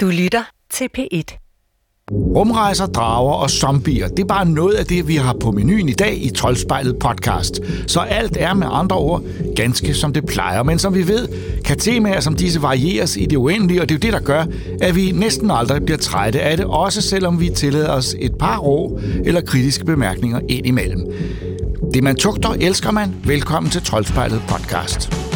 Du lytter til P1. Rumrejser, drager og zombier, det er bare noget af det, vi har på menuen i dag i Troldspejlet podcast. Så alt er med andre ord ganske som det plejer. Men som vi ved, kan temaer som disse varieres i det uendelige, og det er jo det, der gør, at vi næsten aldrig bliver trætte af det, også selvom vi tillader os et par rå eller kritiske bemærkninger ind imellem. Det man tugter, elsker man. Velkommen til Troldspejlet podcast.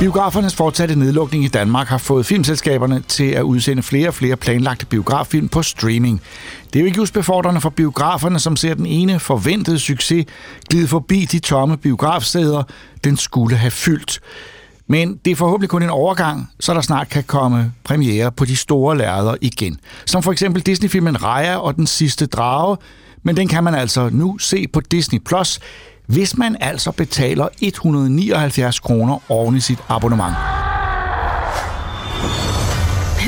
Biografernes fortsatte nedlukning i Danmark har fået filmselskaberne til at udsende flere og flere planlagte biograffilm på streaming. Det er jo ikke just befordrende for biograferne, som ser den ene forventede succes glide forbi de tomme biografsteder, den skulle have fyldt. Men det er forhåbentlig kun en overgang, så der snart kan komme premiere på de store lærreder igen. Som for eksempel Disney-filmen Raya og den sidste drage, men den kan man altså nu se på Disney+, Plus hvis man altså betaler 179 kroner oven i sit abonnement.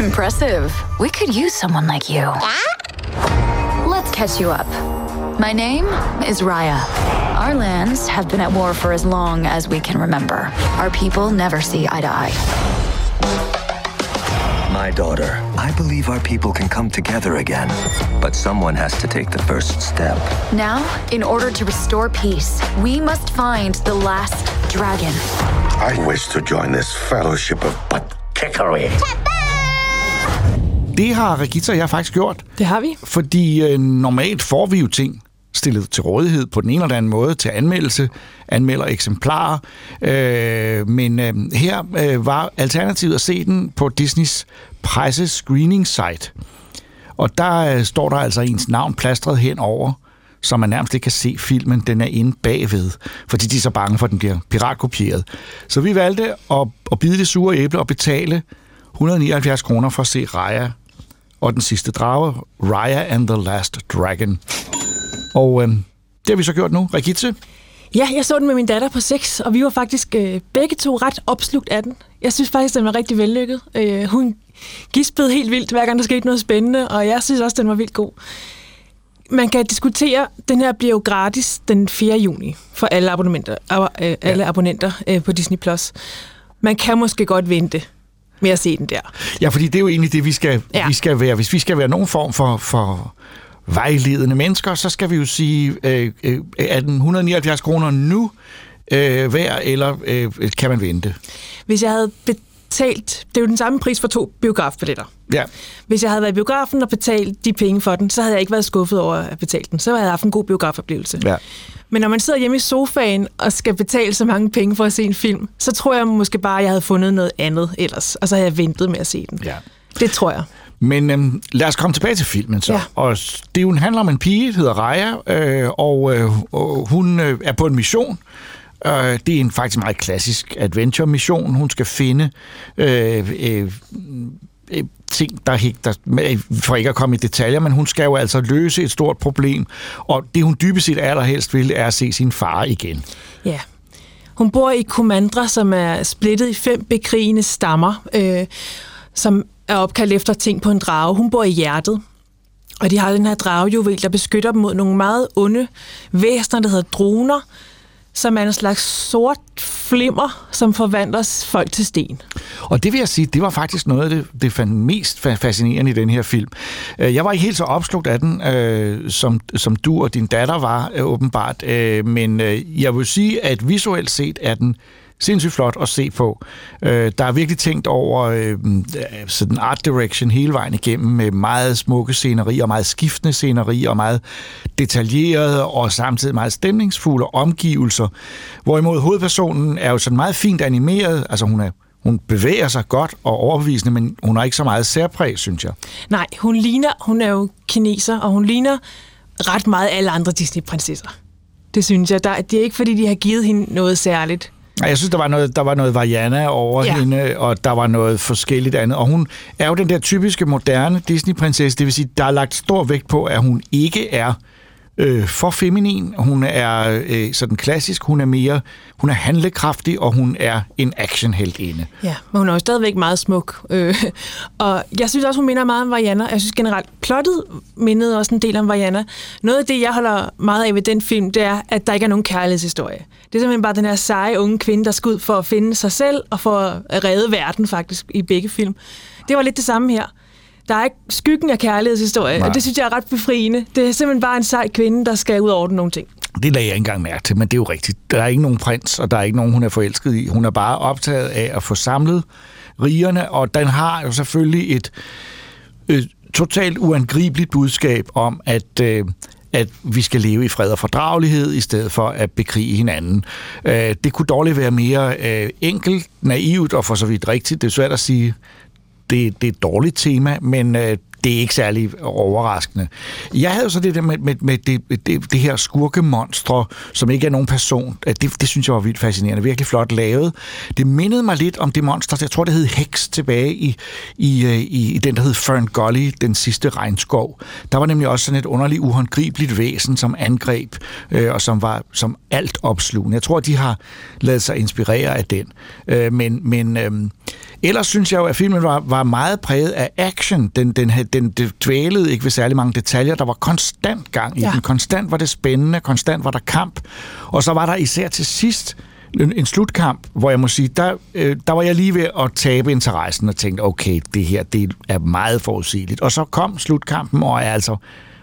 Impressive. We could use someone like you. Let's catch you up. My name is Raya. Our lands have been at war for as long as we can remember. Our people never see eye to eye. My daughter, I believe our people can come together again. But someone has to take the first step. Now, in order to restore peace, we must find the last dragon. I wish to join this fellowship of butt kickery. Det har Regita og jeg faktisk gjort, Det har vi. fordi øh, normalt får vi jo ting stillet til rådighed på den ene eller anden måde til anmeldelse, anmelder eksemplarer. Øh, men øh, her øh, var alternativet at se den på Disneys presse screening site. Og der øh, står der altså ens navn plastret henover, så man nærmest ikke kan se filmen. Den er inde bagved, fordi de er så bange for, at den bliver piratkopieret. Så vi valgte at, at bide det sure æble og betale 179 kroner for at se Raya og den sidste drage, Raya and the Last Dragon. Og øh, det har vi så gjort nu. Regitze? Ja, jeg så den med min datter på 6, og vi var faktisk øh, begge to ret opslugt af den. Jeg synes faktisk, den var rigtig vellykket. Øh, hun gispede helt vildt, hver gang der skete noget spændende, og jeg synes også, den var vildt god. Man kan diskutere, den her bliver jo gratis den 4. juni for alle abonnementer, ab- øh, alle ja. abonnenter øh, på Disney+. Plus. Man kan måske godt vente med at se den der. Ja, fordi det er jo egentlig det, vi skal, ja. Vi skal være. Hvis vi skal være nogen form for, for vejledende mennesker, så skal vi jo sige, øh, øh, er den 179 kroner nu øh, værd, eller øh, kan man vente? Hvis jeg havde betalt, det er jo den samme pris for to biografbilletter. Ja, Hvis jeg havde været i biografen og betalt de penge for den, så havde jeg ikke været skuffet over at betale den. Så havde jeg haft en god biografoplevelse. ja. Men når man sidder hjemme i sofaen og skal betale så mange penge for at se en film, så tror jeg måske bare, at jeg havde fundet noget andet ellers, og så havde jeg ventet med at se den. ja. Det tror jeg. Men øhm, lad os komme tilbage til filmen så. Ja. Og det en handler om en pige, der hedder Raya, øh, og, øh, og hun øh, er på en mission. Øh, det er en faktisk meget klassisk adventure-mission. Hun skal finde øh, øh, øh, ting, der hægter, for ikke at komme i detaljer, men hun skal jo altså løse et stort problem, og det hun dybest set allerhelst vil, er at se sin far igen. Ja. Hun bor i Kumandra, som er splittet i fem bekrigende stammer, øh, som er opkaldt efter ting på en drage. Hun bor i hjertet, og de har den her dragejuvel, der beskytter dem mod nogle meget onde væsener, der hedder droner, som er en slags sort flimmer, som forvandler folk til sten. Og det vil jeg sige, det var faktisk noget af det, det fandt mest fascinerende i den her film. Øh, jeg var ikke helt så opslugt af den, øh, som, som du og din datter var, øh, åbenbart. Øh, men øh, jeg vil sige, at visuelt set er den sindssygt flot at se på. Øh, der er virkelig tænkt over øh, øh sådan art direction hele vejen igennem med meget smukke scenerier, meget skiftende scenerier og meget detaljerede og samtidig meget stemningsfulde omgivelser. Hvorimod hovedpersonen er jo sådan meget fint animeret, altså hun er hun bevæger sig godt og overbevisende, men hun har ikke så meget særpræg, synes jeg. Nej, hun ligner, hun er jo kineser, og hun ligner ret meget alle andre Disney-prinsesser. Det synes jeg. Der, det er ikke, fordi de har givet hende noget særligt. Jeg synes, der var noget, der var noget Variana over. Ja. hende, og der var noget forskelligt andet. Og hun er jo den der typiske moderne Disney-prinsesse, det vil sige, der er lagt stor vægt på, at hun ikke er øh, øh, for feminin. Hun er øh, sådan klassisk. Hun er mere, hun er handlekraftig, og hun er en actionheltinde. Ja, men hun er jo stadigvæk meget smuk. Øh, og jeg synes også, hun minder meget om Variana. Jeg synes generelt, plottet mindede også en del om Variana. Noget af det, jeg holder meget af ved den film, det er, at der ikke er nogen kærlighedshistorie. Det er simpelthen bare den her seje unge kvinde, der skal ud for at finde sig selv og for at redde verden faktisk i begge film. Det var lidt det samme her. Der er ikke skyggen af kærlighedshistorie, Nej. og det synes jeg er ret befriende. Det er simpelthen bare en sej kvinde, der skal ud over nogle ting. Det lagde jeg ikke engang mærke til, men det er jo rigtigt. Der er ikke nogen prins, og der er ikke nogen, hun er forelsket i. Hun er bare optaget af at få samlet rigerne, og den har jo selvfølgelig et øh, totalt uangribeligt budskab om, at... Øh, at vi skal leve i fred og fordragelighed, i stedet for at bekrige hinanden. Øh, det kunne dårligt være mere øh, enkelt, naivt og for så vidt rigtigt. Det er svært at sige, det, det er et dårligt tema, men øh, det er ikke særlig overraskende. Jeg havde jo så det der med, med, med det, det, det her skurkemonstre, som ikke er nogen person. at Det, det synes jeg var vildt fascinerende. Virkelig flot lavet. Det mindede mig lidt om det monster, jeg tror, det hed Hex tilbage i, i, øh, i, i den, der hed Fern Gully, den sidste regnskov. Der var nemlig også sådan et underligt, uhåndgribeligt væsen, som angreb, øh, og som var som alt opslugende. Jeg tror, de har lavet sig inspirere af den. Øh, men men øh, ellers synes jeg jo, at filmen var, var meget præget af action. Den, den, havde- den, den dvælede ikke ved særlig mange detaljer. Der var konstant gang i Ja. den. Konstant var det spændende. Konstant var der kamp. Og så var der især til sidst en, en slutkamp, hvor jeg må sige, der, øh, der var jeg lige ved at tabe interessen og tænkte, okay, det her det er meget forudsigeligt. Og så kom slutkampen, og er altså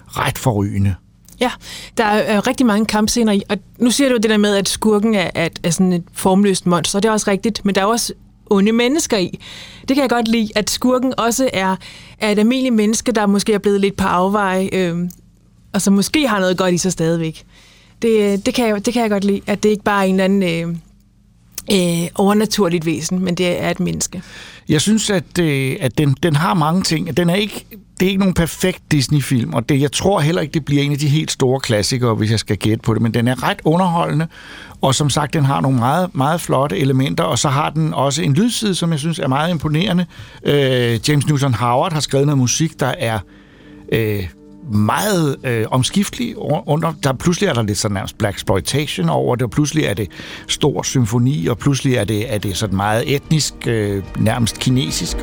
ret forrygende. Ja, der er øh, rigtig mange kampscener i, og nu siger du det der med, at skurken er, er, er sådan et formløst monster, og det er også rigtigt, men der er også onde mennesker i. Det kan jeg godt lide, at skurken også er, er et almindeligt menneske, der måske er blevet lidt på afveje, øh, og som måske har noget godt i sig stadigvæk. Det, øh, det, kan jeg, det kan jeg godt lide, at det ikke bare er en eller anden øh, øh, overnaturligt væsen, men det er et menneske. Jeg synes, at, øh, at den, den har mange ting. Den er ikke, det er ikke nogen perfekt Disney-film, og det, jeg tror heller ikke, det bliver en af de helt store klassikere, hvis jeg skal gætte på det, men den er ret underholdende, og som sagt, den har nogle meget, meget flotte elementer, og så har den også en lydside, som jeg synes er meget imponerende. Øh, James Newton Howard har skrevet noget musik, der er øh, meget øh, omskiftelig under. Der pludselig er der lidt sådan nærmest black exploitation over det, og pludselig er det stor symfoni, og pludselig er det, er det sådan meget etnisk, øh, nærmest kinesisk.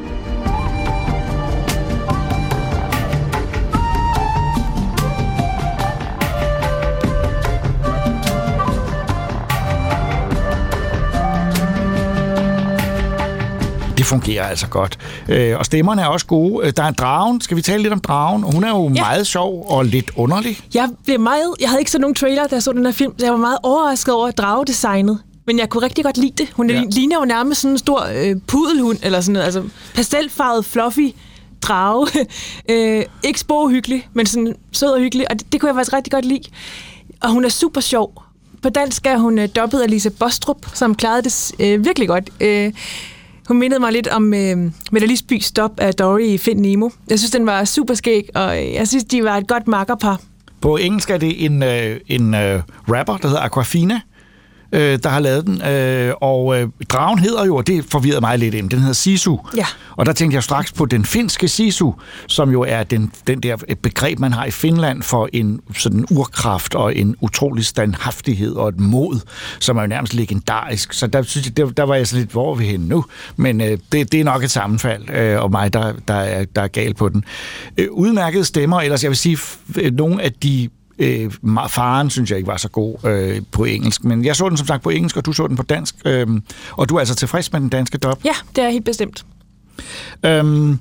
Det fungerer altså godt. Øh, og stemmerne er også gode. Øh, Der er en dragen. Skal vi tale lidt om dragen? Hun er jo ja. Meget sjov og lidt underlig. Jeg blev meget, jeg havde ikke set nogen trailer, da jeg så den her film, så jeg var meget overrasket over dragedesignet. Men jeg kunne rigtig godt lide det. Hun Ja. ligner jo nærmest sådan en stor øh, pudelhund, eller sådan noget. Altså pastelfarvet, fluffy drage. øh, ikke sporehyggelig, men sådan sød og hyggelig. Og det, det kunne jeg faktisk rigtig godt lide. Og hun er super sjov. På dansk er hun øh, dobbelt af Lise Bostrup, som klarede det øh, virkelig godt. Øh, hun mindede mig lidt om øh, Mette stop af Dory i Find Nemo. Jeg synes, den var super skæg, og øh, jeg synes, de var et godt makkerpar. På engelsk er det en, øh, en øh, rapper, der hedder Aquafina, øh, der har lavet den. Øh, og øh, dragen hedder jo, og det forvirrede mig lidt den hedder Sisu. Ja. Og der tænkte jeg straks på den finske Sisu, som jo er den, den der begreb, man har i Finland for en sådan urkraft og en utrolig standhaftighed og et mod, som er jo nærmest legendarisk. Så der, synes jeg, der, der var jeg sådan lidt, hvor er vi henne nu? Men øh, det, det er nok et sammenfald, øh, og mig, der, der, er, der er gal på den. Øh, udmærkede stemmer, ellers jeg vil sige, f- øh, nogle af de Øh, faren synes jeg ikke var så god øh, på engelsk, men jeg så den som sagt på engelsk, og du så den på dansk, øh, og du er altså tilfreds med den danske dub? Ja, det er helt bestemt. Øhm,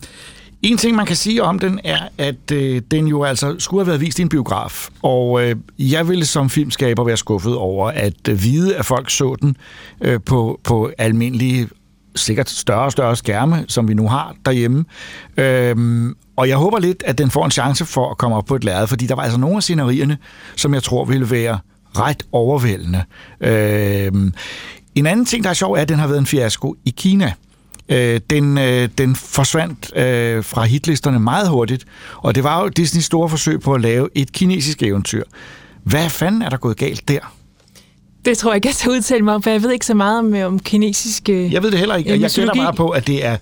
en ting, man kan sige om den, er, at øh, den jo altså skulle have været vist i en biograf. Og øh, jeg ville som filmskaber være skuffet over at øh, vide, at folk så den øh, på, på almindelige, sikkert større og større skærme, som vi nu har derhjemme. Øhm, og jeg håber lidt, at den får en chance for at komme op på et lærred, fordi der var altså nogle af scenerierne, som jeg tror ville være ret overvældende. Øhm, en anden ting, der er sjov, er, at den har været en fiasko i Kina. Øh, den, øh, den forsvandt øh, fra hitlisterne meget hurtigt, og det var jo Disneys store forsøg på at lave et kinesisk eventyr. Hvad fanden er der gået galt der? Det tror jeg ikke, jeg skal udtale mig om, for jeg ved ikke så meget om, om kinesiske... Jeg ved det heller ikke. øh, Jeg gætter mytologi. meget på, at det er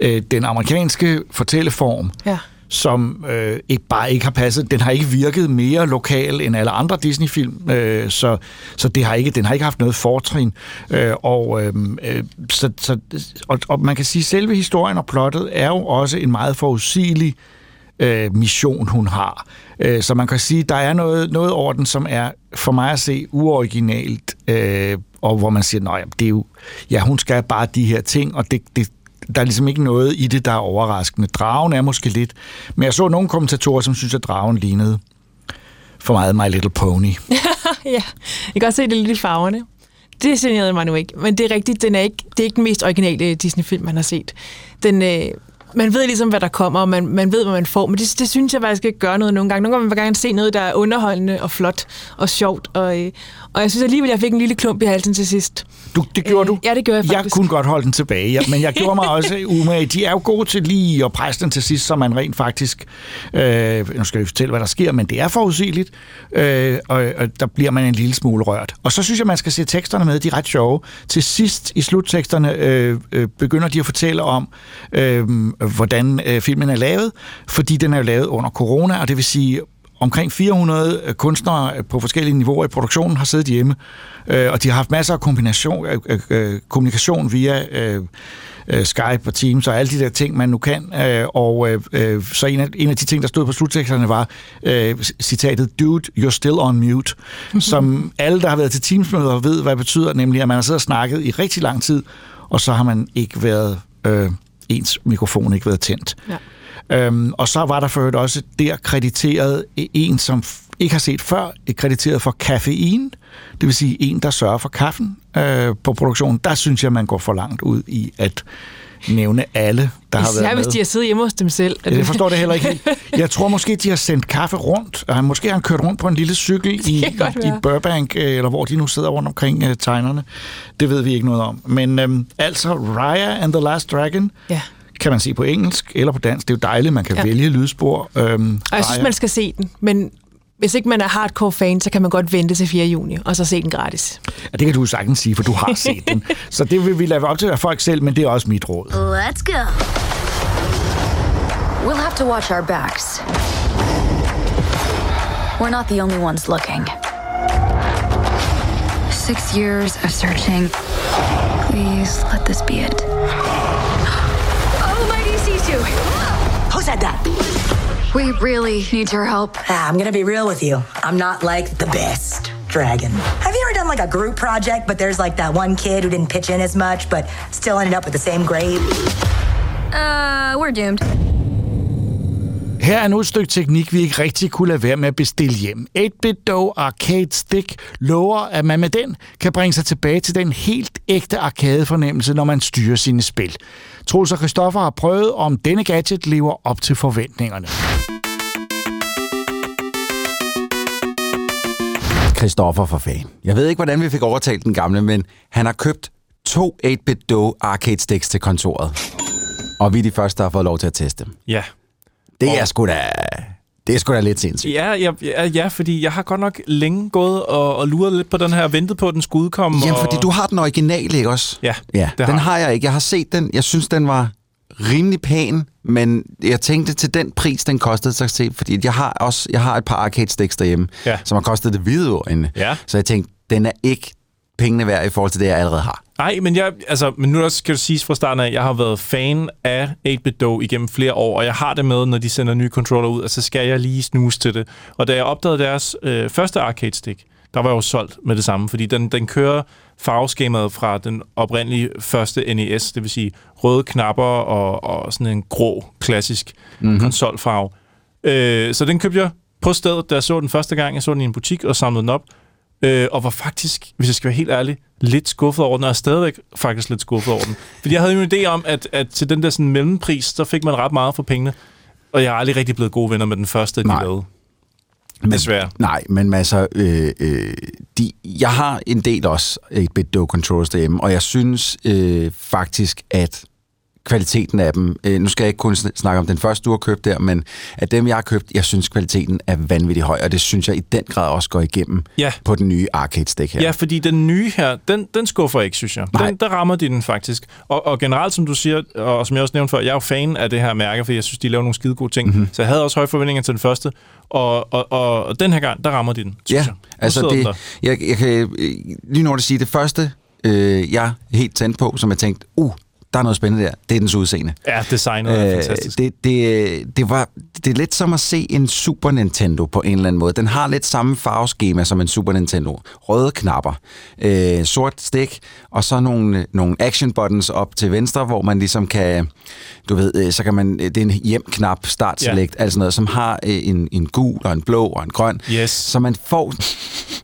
øh, den amerikanske fortælleform, Ja. som øh, ikke bare ikke har passet. Den har ikke virket mere lokal end alle andre Disney-film, øh, så, så det har ikke, den har ikke haft noget fortrin. Øh, og, øh, øh, så, så, og, og man kan sige, at selve historien og plottet er jo også en meget forudsigelig øh, Øh, mission, hun har. Øh, så man kan sige, at der er noget, noget over den, som er for mig at se uoriginalt, øh, og hvor man siger, at det er jo, ja, hun skal bare de her ting, og det, det, der er ligesom ikke noget i det, der er overraskende. Dragen er måske lidt, men jeg så nogle kommentatorer, som synes, at dragen lignede for meget My Little Pony. ja, jeg kan godt se det lidt i farverne. Det generede mig nu ikke, men det er rigtigt, den er ikke, det er ikke den mest originale Disney-film, man har set. Den, øh, man ved ligesom, hvad der kommer, og man, man ved, hvad man får, men det, det synes jeg faktisk ikke gør noget nogle gange. Nogle gange vil man gerne se noget, der er underholdende og flot og sjovt, og, øh, og jeg synes alligevel, jeg fik en lille klump i halsen til sidst. Du, det gjorde øh, du? Ja, det gjorde jeg faktisk. Jeg kunne godt holde den tilbage, ja, men jeg gjorde mig også umage. De er jo gode til lige at presse den til sidst, så man rent faktisk... Øh, nu skal vi fortælle, hvad der sker, men det er forudsigeligt, øh, og, og der bliver man en lille smule rørt. Og så synes jeg, man skal se teksterne med, de er ret sjove. Til sidst i slutteksterne øh, øh, begynder de at fortælle om, øh, hvordan øh, filmen er lavet, fordi den er jo lavet under corona, og det vil sige, omkring 400 øh, kunstnere på forskellige niveauer i produktionen har siddet hjemme, øh, og de har haft masser af kombination, øh, øh, kommunikation via øh, øh, Skype og Teams og alle de der ting, man nu kan. Øh, og øh, så en af, en af de ting, der stod på slutteksterne var øh, citatet, Dude, you're still on mute, som alle, der har været til Teams-møder, ved, hvad det betyder, nemlig at man har siddet og snakket i rigtig lang tid, og så har man ikke været... Øh, ens mikrofon ikke været tændt. Ja. Øhm, og så var der for øvrigt også der krediteret en, som ikke har set før, krediteret for kaffein, det vil sige en, der sørger for kaffen øh, på produktionen. Der synes jeg, man går for langt ud i at nævne alle, der Især har været med. hvis de har siddet hjemme hos dem selv. Ja, det forstår det heller ikke Jeg tror måske, de har sendt kaffe rundt. Og måske har han kørt rundt på en lille cykel i, i Burbank, øh, eller hvor de nu sidder rundt omkring uh, tegnerne. Det ved vi ikke noget om. Men øhm, altså, Raya and the Last Dragon, ja kan man se på engelsk eller på dansk. Det er jo dejligt, man kan ja. vælge lydspor. Øhm, og jeg synes, man skal se den, men hvis ikke man er hardcore fan, så kan man godt vente til 4. juni, og så se den gratis. Ja, det kan du sagtens sige, for du har set den. Så det vil vi lade op til at folk selv, men det er også mit råd. Let's go. We'll have to watch our backs. We're not the only ones looking. Six years of searching. Please let this be it. Oh, Mighty Sisu! Who said that? We really need your help. Ah, I'm gonna be real with you. I'm not like the best dragon. Have you ever done like a group project, but there's like that one kid who didn't pitch in as much, but still ended up with the same grade? Uh, we're doomed. Her er nu et stykke teknik, vi ikke rigtig kunne lade være med at bestille hjem. 8-bit Dog Arcade Stick lover, at man med den kan bringe sig tilbage til den helt ægte arcade-fornemmelse, når man styrer sine spil. Troels og Christoffer har prøvet, om denne gadget lever op til forventningerne. Christoffer for fan. Jeg ved ikke, hvordan vi fik overtalt den gamle, men han har købt to 8-bit Dog arcade sticks til kontoret. Og vi er de første, der har fået lov til at teste dem. Ja. Det og... er sgu da... Det er sgu da lidt sindssygt. Ja, ja, ja, ja, fordi jeg har godt nok længe gået og, og luret lidt på den her, ventet på, at den skulle udkomme. Jamen, og... fordi du har den originale, ikke også? Ja, ja den har. har jeg ikke. Jeg har set den. Jeg synes, den var rimelig pæn, men jeg tænkte til den pris, den kostede, så se, fordi jeg har også jeg har et par arcade sticks derhjemme, ja. som har kostet det hvide Ja. Så jeg tænkte, den er ikke pengene værd i forhold til det, jeg allerede har. Nej, men, jeg, altså, men nu skal du sige fra starten af, at jeg har været fan af 8-bit Dog igennem flere år, og jeg har det med, når de sender nye controller ud, og så skal jeg lige snuse til det. Og da jeg opdagede deres øh, første arcade stick, der var jeg jo solgt med det samme, fordi den, den kører farveskemaet fra den oprindelige første NES, det vil sige røde knapper og, og sådan en grå, klassisk mm-hmm. konsolfarve. Øh, så den købte jeg på stedet, da jeg så den første gang. Jeg så den i en butik og samlede den op, øh, og var faktisk, hvis jeg skal være helt ærlig, lidt skuffet over den, og er stadigvæk faktisk lidt skuffet over den. Fordi jeg havde jo en idé om, at, at til den der sådan mellempris, så fik man ret meget for pengene, og jeg er aldrig rigtig blevet gode venner med den første, de lavede. Men, Desværre. Nej, men altså, øh, øh, de, jeg har en del også et bit do controllers derhjemme, og jeg synes øh, faktisk, at kvaliteten af dem. Øh, nu skal jeg ikke kun snakke om den første, du har købt der, men af dem, jeg har købt, jeg synes, kvaliteten er vanvittigt høj, og det synes jeg i den grad også går igennem ja. på den nye arcade stick her. Ja, fordi den nye her, den, den skuffer ikke, synes jeg. Den, der rammer de den faktisk. Og, og generelt, som du siger, og som jeg også nævnte før, jeg er jo fan af det her mærke, fordi jeg synes, de laver nogle skide gode ting. Mm-hmm. Så jeg havde også høje forventninger til den første, og, og, og, og den her gang, der rammer de den, synes ja, jeg. altså det, jeg, jeg kan lige nu sige, det første, øh, jeg helt tændt på, som jeg tænkte, uh, der er noget spændende der. Det er dens udseende. Ja, designet er øh, fantastisk. Det, det, det, var, det er lidt som at se en Super Nintendo på en eller anden måde. Den har lidt samme farveskema som en Super Nintendo. Røde knapper, øh, sort stik, og så nogle, nogle action buttons op til venstre, hvor man ligesom kan, du ved, øh, så kan man, det er en hjem-knap, start select, ja. altså noget, som har øh, en, en gul og en blå og en grøn. Yes. Så man får,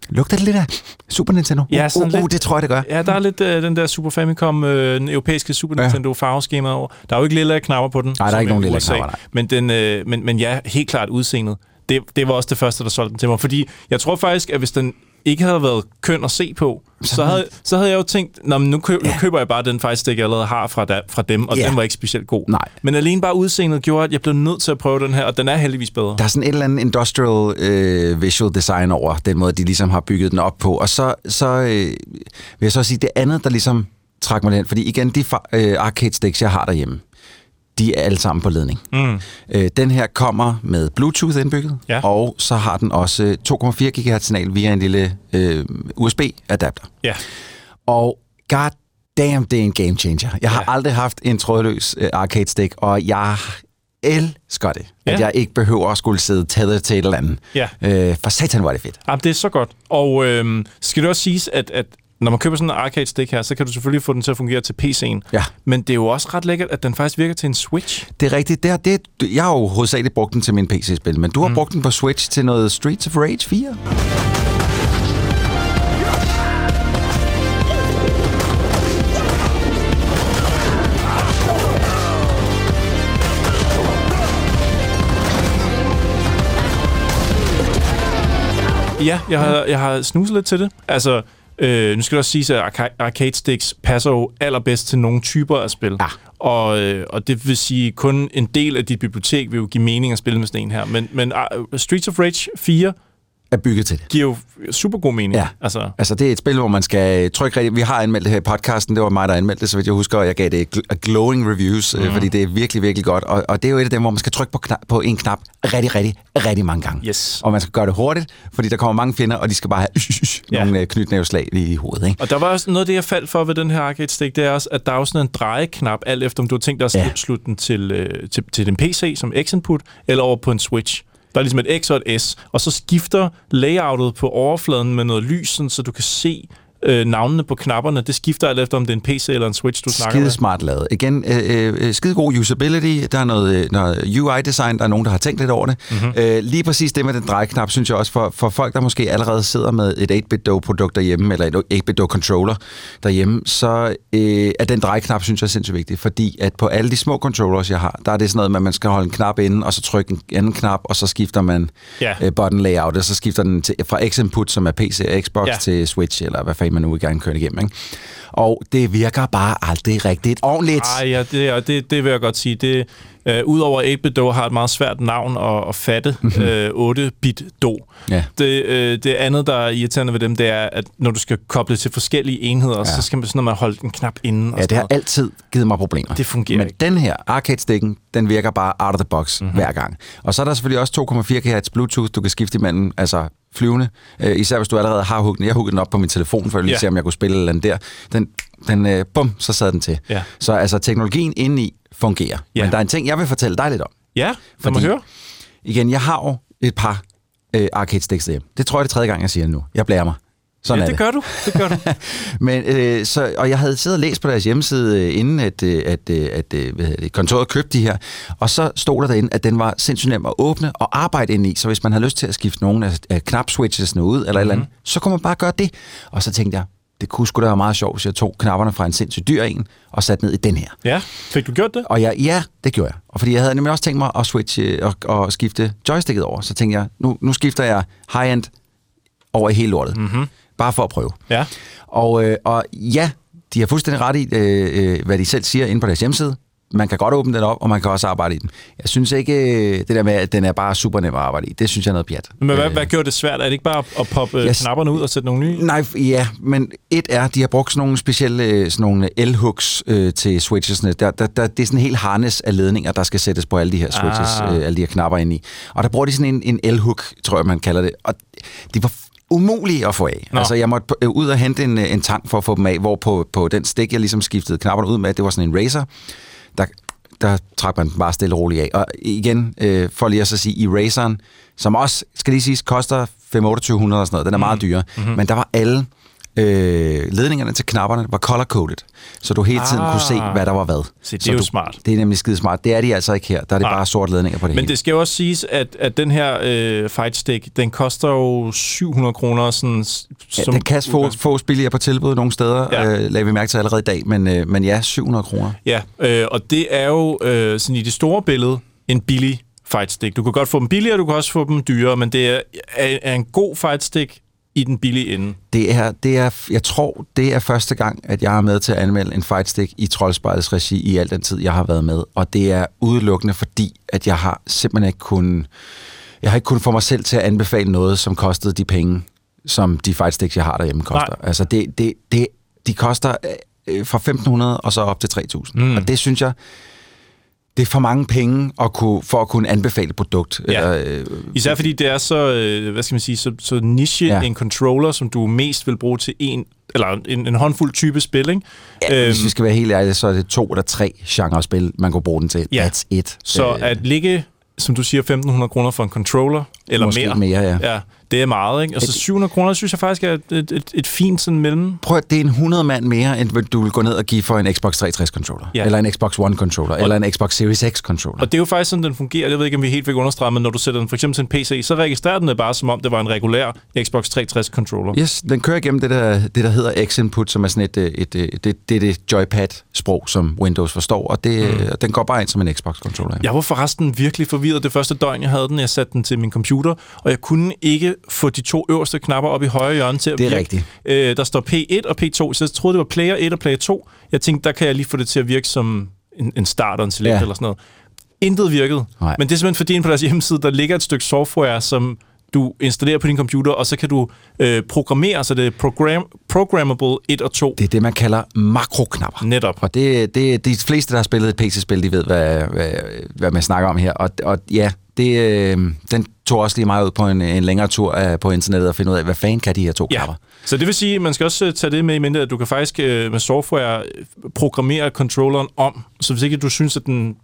lugter det lidt af Super Nintendo? Ja, uh, uh, uh, det tror jeg, det gør. Ja, der er lidt øh, den der Super Famicom, øh, den europæiske Super Nintendo farveskema over. Der er jo ikke lille knapper på den. Nej, der er ikke nogen lille knapper, nej. Men, den, øh, men, men ja, helt klart udseendet. Det, det var også det første, der solgte den til mig. Fordi jeg tror faktisk, at hvis den ikke havde været køn at se på, så havde, så havde jeg jo tænkt, Nå, men nu, køb, ja. nu køber jeg bare den faktisk, jeg allerede har fra, da, fra dem, og ja. den var ikke specielt god. Nej. Men alene bare udseendet gjorde, at jeg blev nødt til at prøve den her, og den er heldigvis bedre. Der er sådan et eller andet industrial øh, visual design over den måde, de ligesom har bygget den op på. Og så, så øh, vil jeg så sige, det andet, der ligesom trak mig hen, fordi igen, de øh, arcade sticks, jeg har derhjemme, de er alle sammen på ledning. Mm. Øh, den her kommer med Bluetooth indbygget, ja. og så har den også 2,4 GHz signal via en lille øh, USB-adapter. Ja. Og god damn, det er en game changer. Jeg har ja. aldrig haft en trådløs øh, arcade stick, og jeg elsker det, ja. at jeg ikke behøver at skulle sidde tættet til et eller andet. Ja. Øh, for satan var det fedt. Jamen, det er så godt. Og øh, skal det også siges, at, at når man køber sådan en arcade stick her, så kan du selvfølgelig få den til at fungere til PC'en. Ja. Men det er jo også ret lækkert, at den faktisk virker til en Switch. Det er rigtigt. Det er, det, jeg har jo hovedsageligt brugt den til min PC-spil, men du har mm. brugt den på Switch til noget Streets of Rage 4. Ja, jeg har, jeg har snuset lidt til det. Altså, øh, nu skal det også sige, at arcade sticks passer jo allerbedst til nogle typer af spil. Ja. Og, øh, og det vil sige, kun en del af dit bibliotek vil jo give mening at spille med sådan en her. Men, men uh, Streets of Rage 4 er bygget til det. Giver jo super god mening. Ja. Altså. altså, det er et spil, hvor man skal trykke rigtigt. Vi har anmeldt det her i podcasten. Det var mig, der anmeldte det, så vidt jeg husker, og jeg gav det glowing reviews, mm. fordi det er virkelig, virkelig godt. Og, og det er jo et af dem, hvor man skal trykke på, knap, på en knap rigtig, rigtig, rigtig mange gange. Yes. Og man skal gøre det hurtigt, fordi der kommer mange fjender, og de skal bare have ja. nogle øh, knytnæveslag i hovedet. Ikke? Og der var også noget af det, jeg faldt for ved den her arcade stick, det er også, at der er sådan en drejeknap, alt efter om du har tænkt dig at ja. slutte den til, øh, til, til din PC som X-input, eller over på en Switch. Der er ligesom et X og et S, og så skifter layoutet på overfladen med noget lys, så du kan se øh, navnene på knapperne. Det skifter alt efter, om det er en PC eller en Switch, du snakker skide med. smart lavet. Igen, øh, øh, skide god usability. Der er noget, øh, noget UI-design. Der er nogen, der har tænkt lidt over det. Mm-hmm. Øh, lige præcis det med den drejeknap, synes jeg også, for, for folk, der måske allerede sidder med et 8-bit-do-produkt derhjemme, eller et 8-bit-do-controller derhjemme, så øh, er den drejeknap, synes jeg, er sindssygt vigtig. Fordi at på alle de små controllers, jeg har, der er det sådan noget med, at man skal holde en knap inde, og så trykke en anden knap, og så skifter man yeah. øh, button layout, og så skifter den til, fra X-input, som er PC og Xbox, yeah. til Switch, eller hvad fanden man nu gerne køre igennem. Ikke? Og det virker bare aldrig rigtigt ordentligt. Ej, ja, det, det, det vil jeg godt sige. Det, øh, Udover 8-bit-do har et meget svært navn at, at fatte, mm-hmm. øh, 8-bit-do. Ja. Det, øh, det andet, der er irriterende ved dem, det er, at når du skal koble til forskellige enheder, ja. så skal man sådan, man holder en knap inden. ja, det har altid givet mig problemer. Det fungerer Men ikke. den her arcade-stikken, den virker bare out of the box mm-hmm. hver gang. Og så er der selvfølgelig også 2,4 GHz Bluetooth, du kan skifte imellem, altså flyvende. Øh, især hvis du allerede har hugget den. Jeg huggede den op på min telefon, for at lige ja. se, om jeg kunne spille eller andet der. Den, den øh, bum, så sad den til. Ja. Så altså, teknologien indeni fungerer. Ja. Men der er en ting, jeg vil fortælle dig lidt om. Ja, lad mig høre. Igen, jeg har jo et par øh, arcade sticks derhjemme. Det tror jeg er det tredje gang, jeg siger det nu. Jeg blærer mig. Sådan ja, det, det gør du. Det gør du. Men, øh, så, og jeg havde siddet og læst på deres hjemmeside, øh, inden at, øh, at, øh, at, at hvad det, kontoret købte de her, og så stod der derinde, at den var sindssygt nem at åbne og arbejde ind i, så hvis man havde lyst til at skifte nogle af, af knapswitchesne ud, eller mm-hmm. eller andet, så kunne man bare gøre det. Og så tænkte jeg, det kunne sgu da være meget sjovt, hvis jeg tog knapperne fra en sindssygt dyr en, og satte ned i den her. Ja, fik du gjort det? Og jeg, ja, det gjorde jeg. Og fordi jeg havde nemlig også tænkt mig at switche og, og skifte joysticket over, så tænkte jeg, nu, nu skifter jeg high-end over i hele lortet. Mm-hmm. Bare for at prøve. Ja. Og, øh, og ja, de har fuldstændig ret i, øh, øh, hvad de selv siger inde på deres hjemmeside. man kan godt åbne den op, og man kan også arbejde i den. Jeg synes ikke, øh, det der med, at den er bare super nem at arbejde i, det synes jeg er noget pjat. Men hvad, øh, hvad gjorde det svært? Er det ikke bare at poppe yes. knapperne ud og sætte nogle nye? Nej, ja, men et er, de har brugt sådan nogle specielle sådan nogle L-hooks øh, til switchesne. Der, der, der, det er sådan en helt harness af ledninger, der skal sættes på alle de her switches, ah. øh, alle de her knapper ind i. Og der bruger de sådan en, en L-hook, tror jeg, man kalder det. Og det var umulige at få af. Nå. Altså, jeg måtte øh, ud og hente en, en tank for at få dem af, hvor på, på den stik, jeg ligesom skiftede knapperne ud med, det var sådan en racer, der, der trak man bare stille og roligt af. Og igen, øh, for lige at så sige, i raceren, som også, skal lige sige, koster 5 2800 og sådan noget, den er mm. meget dyre, mm-hmm. men der var alle øh, ledningerne til knapperne var color-coded, så du hele tiden ah, kunne se, ah. hvad der var hvad. Så det er så jo du, smart. Det er nemlig skide smart. Det er de altså ikke her. Der er det ah. bare sort ledninger på det Men hele. det skal jo også siges, at, at den her øh, Fight Stick, den koster jo 700 kroner. Sådan, ja, den kan få, fås billigere på tilbud nogle steder, ja. øh, lader vi mærke til allerede i dag, men, øh, men ja, 700 kroner. Ja, øh, og det er jo øh, sådan i det store billede en billig fight stick. Du kan godt få dem billigere, du kan også få dem dyrere, men det er, er, er en god fight stick i den billige ende. Det er, det er, jeg tror, det er første gang, at jeg er med til at anmelde en fightstick i Troldspejlets regi i al den tid, jeg har været med. Og det er udelukkende fordi, at jeg har simpelthen ikke kun jeg har ikke kun få mig selv til at anbefale noget, som kostede de penge, som de fightsticks, jeg har derhjemme, koster. Nej. Altså, det, det, det, de koster øh, fra 1.500 og så op til 3.000. Mm. Og det synes jeg, det er for mange penge at kunne, for at kunne anbefale et produkt. Ja. Eller, øh, Især fordi det er så, øh, hvad skal man sige, så, så niche ja. en controller, som du mest vil bruge til en eller en, en håndfuld type spil, ikke? Ja, øhm, hvis vi skal være helt ærlige, så er det to eller tre genre spil, man kunne bruge den til. Ja. That's it. Så øh, at ligge, som du siger, 1.500 kroner for en controller, eller Måske mere, mere ja. ja det er meget, ikke? Altså 700 kroner, synes jeg faktisk er et, et, et, fint sådan mellem. Prøv at det er en 100 mand mere, end du vil gå ned og give for en Xbox 360-controller. Ja. Eller en Xbox One-controller. Eller en Xbox Series X-controller. Og det er jo faktisk sådan, den fungerer. Jeg ved ikke, om vi helt fik understreget, men når du sætter den for eksempel til en PC, så registrerer den det bare, som om det var en regulær Xbox 360-controller. Yes, den kører igennem det der, det, der hedder X-input, som er sådan et, et, et, et det, det, det joypad-sprog, som Windows forstår, og det, mm. den går bare ind som en Xbox-controller. Jeg var forresten virkelig forvirret det første døgn, jeg havde den. Jeg satte den til min computer, og jeg kunne ikke få de to øverste knapper op i højre hjørne til at Det er virke. rigtigt. Øh, der står P1 og P2, så jeg troede, det var player 1 og player 2. Jeg tænkte, der kan jeg lige få det til at virke som en, en start og en select ja. eller sådan noget. Intet virkede. Nej. Men det er simpelthen fordi, på deres hjemmeside, der ligger et stykke software, som du installerer på din computer, og så kan du øh, programmere, så det er program, programmable 1 og 2. Det er det, man kalder makroknapper. Netop. Og det, det, de fleste, der har spillet et PC-spil, de ved, hvad, hvad, hvad man snakker om her. Og, og ja, det, øh, den tog også lige meget ud på en, en længere tur uh, på internettet og finde ud af, hvad fanden kan de her to ja. knapper. Så det vil sige, at man skal også tage det med i mente, at du kan faktisk uh, med software programmere controlleren om, så hvis ikke du synes, at den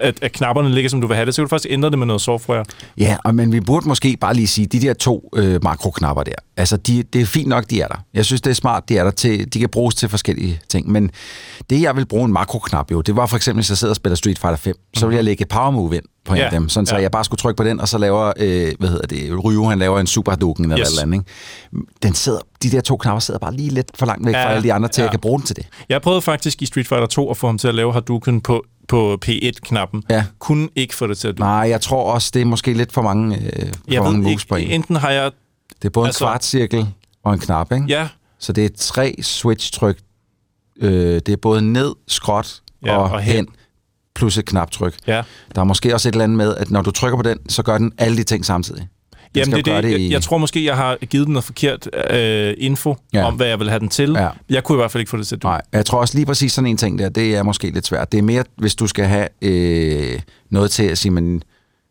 at, at knapperne ligger, som du vil have det, så kan du faktisk ændre det med noget software. Ja, og, men vi burde måske bare lige sige, de der to øh, makroknapper der, altså de, det er fint nok, de er der. Jeg synes, det er smart, de er der til, de kan bruges til forskellige ting, men det, jeg vil bruge en makroknap jo, det var for eksempel, hvis jeg sidder og spiller Street Fighter 5, så vil jeg lægge Power Move ind på en ja, af dem, sådan så ja. jeg bare skulle trykke på den, og så laver, øh, hvad hedder det, Ryu, han laver en Super Hadouken eller yes. eller andet, ikke? Den sidder, de der to knapper sidder bare lige lidt for langt væk ja, fra alle de andre, til ja. jeg kan bruge den til det. Jeg prøvede faktisk i Street Fighter 2 at få ham til at lave Hadouken på på P1-knappen. Ja. Kunne ikke få det til at du. Nej, jeg tror også, det er måske lidt for mange, øh, for jeg mange ved ikke, på en. Enten har jeg... Det er både altså, en kvartcirkel og en knap, ikke? Ja. Så det er tre switch-tryk. Øh, det er både ned, skråt ja, og, og hen. hen plus et knaptryk. Ja. Der er måske også et eller andet med, at når du trykker på den, så gør den alle de ting samtidig. Jamen, det, det, det i... jeg, jeg tror måske, jeg har givet den noget forkert øh, info ja. om, hvad jeg vil have den til. Ja. Jeg kunne i hvert fald ikke få det til at Nej, jeg tror også lige præcis sådan en ting der, det er måske lidt svært. Det er mere, hvis du skal have øh, noget til at sige, men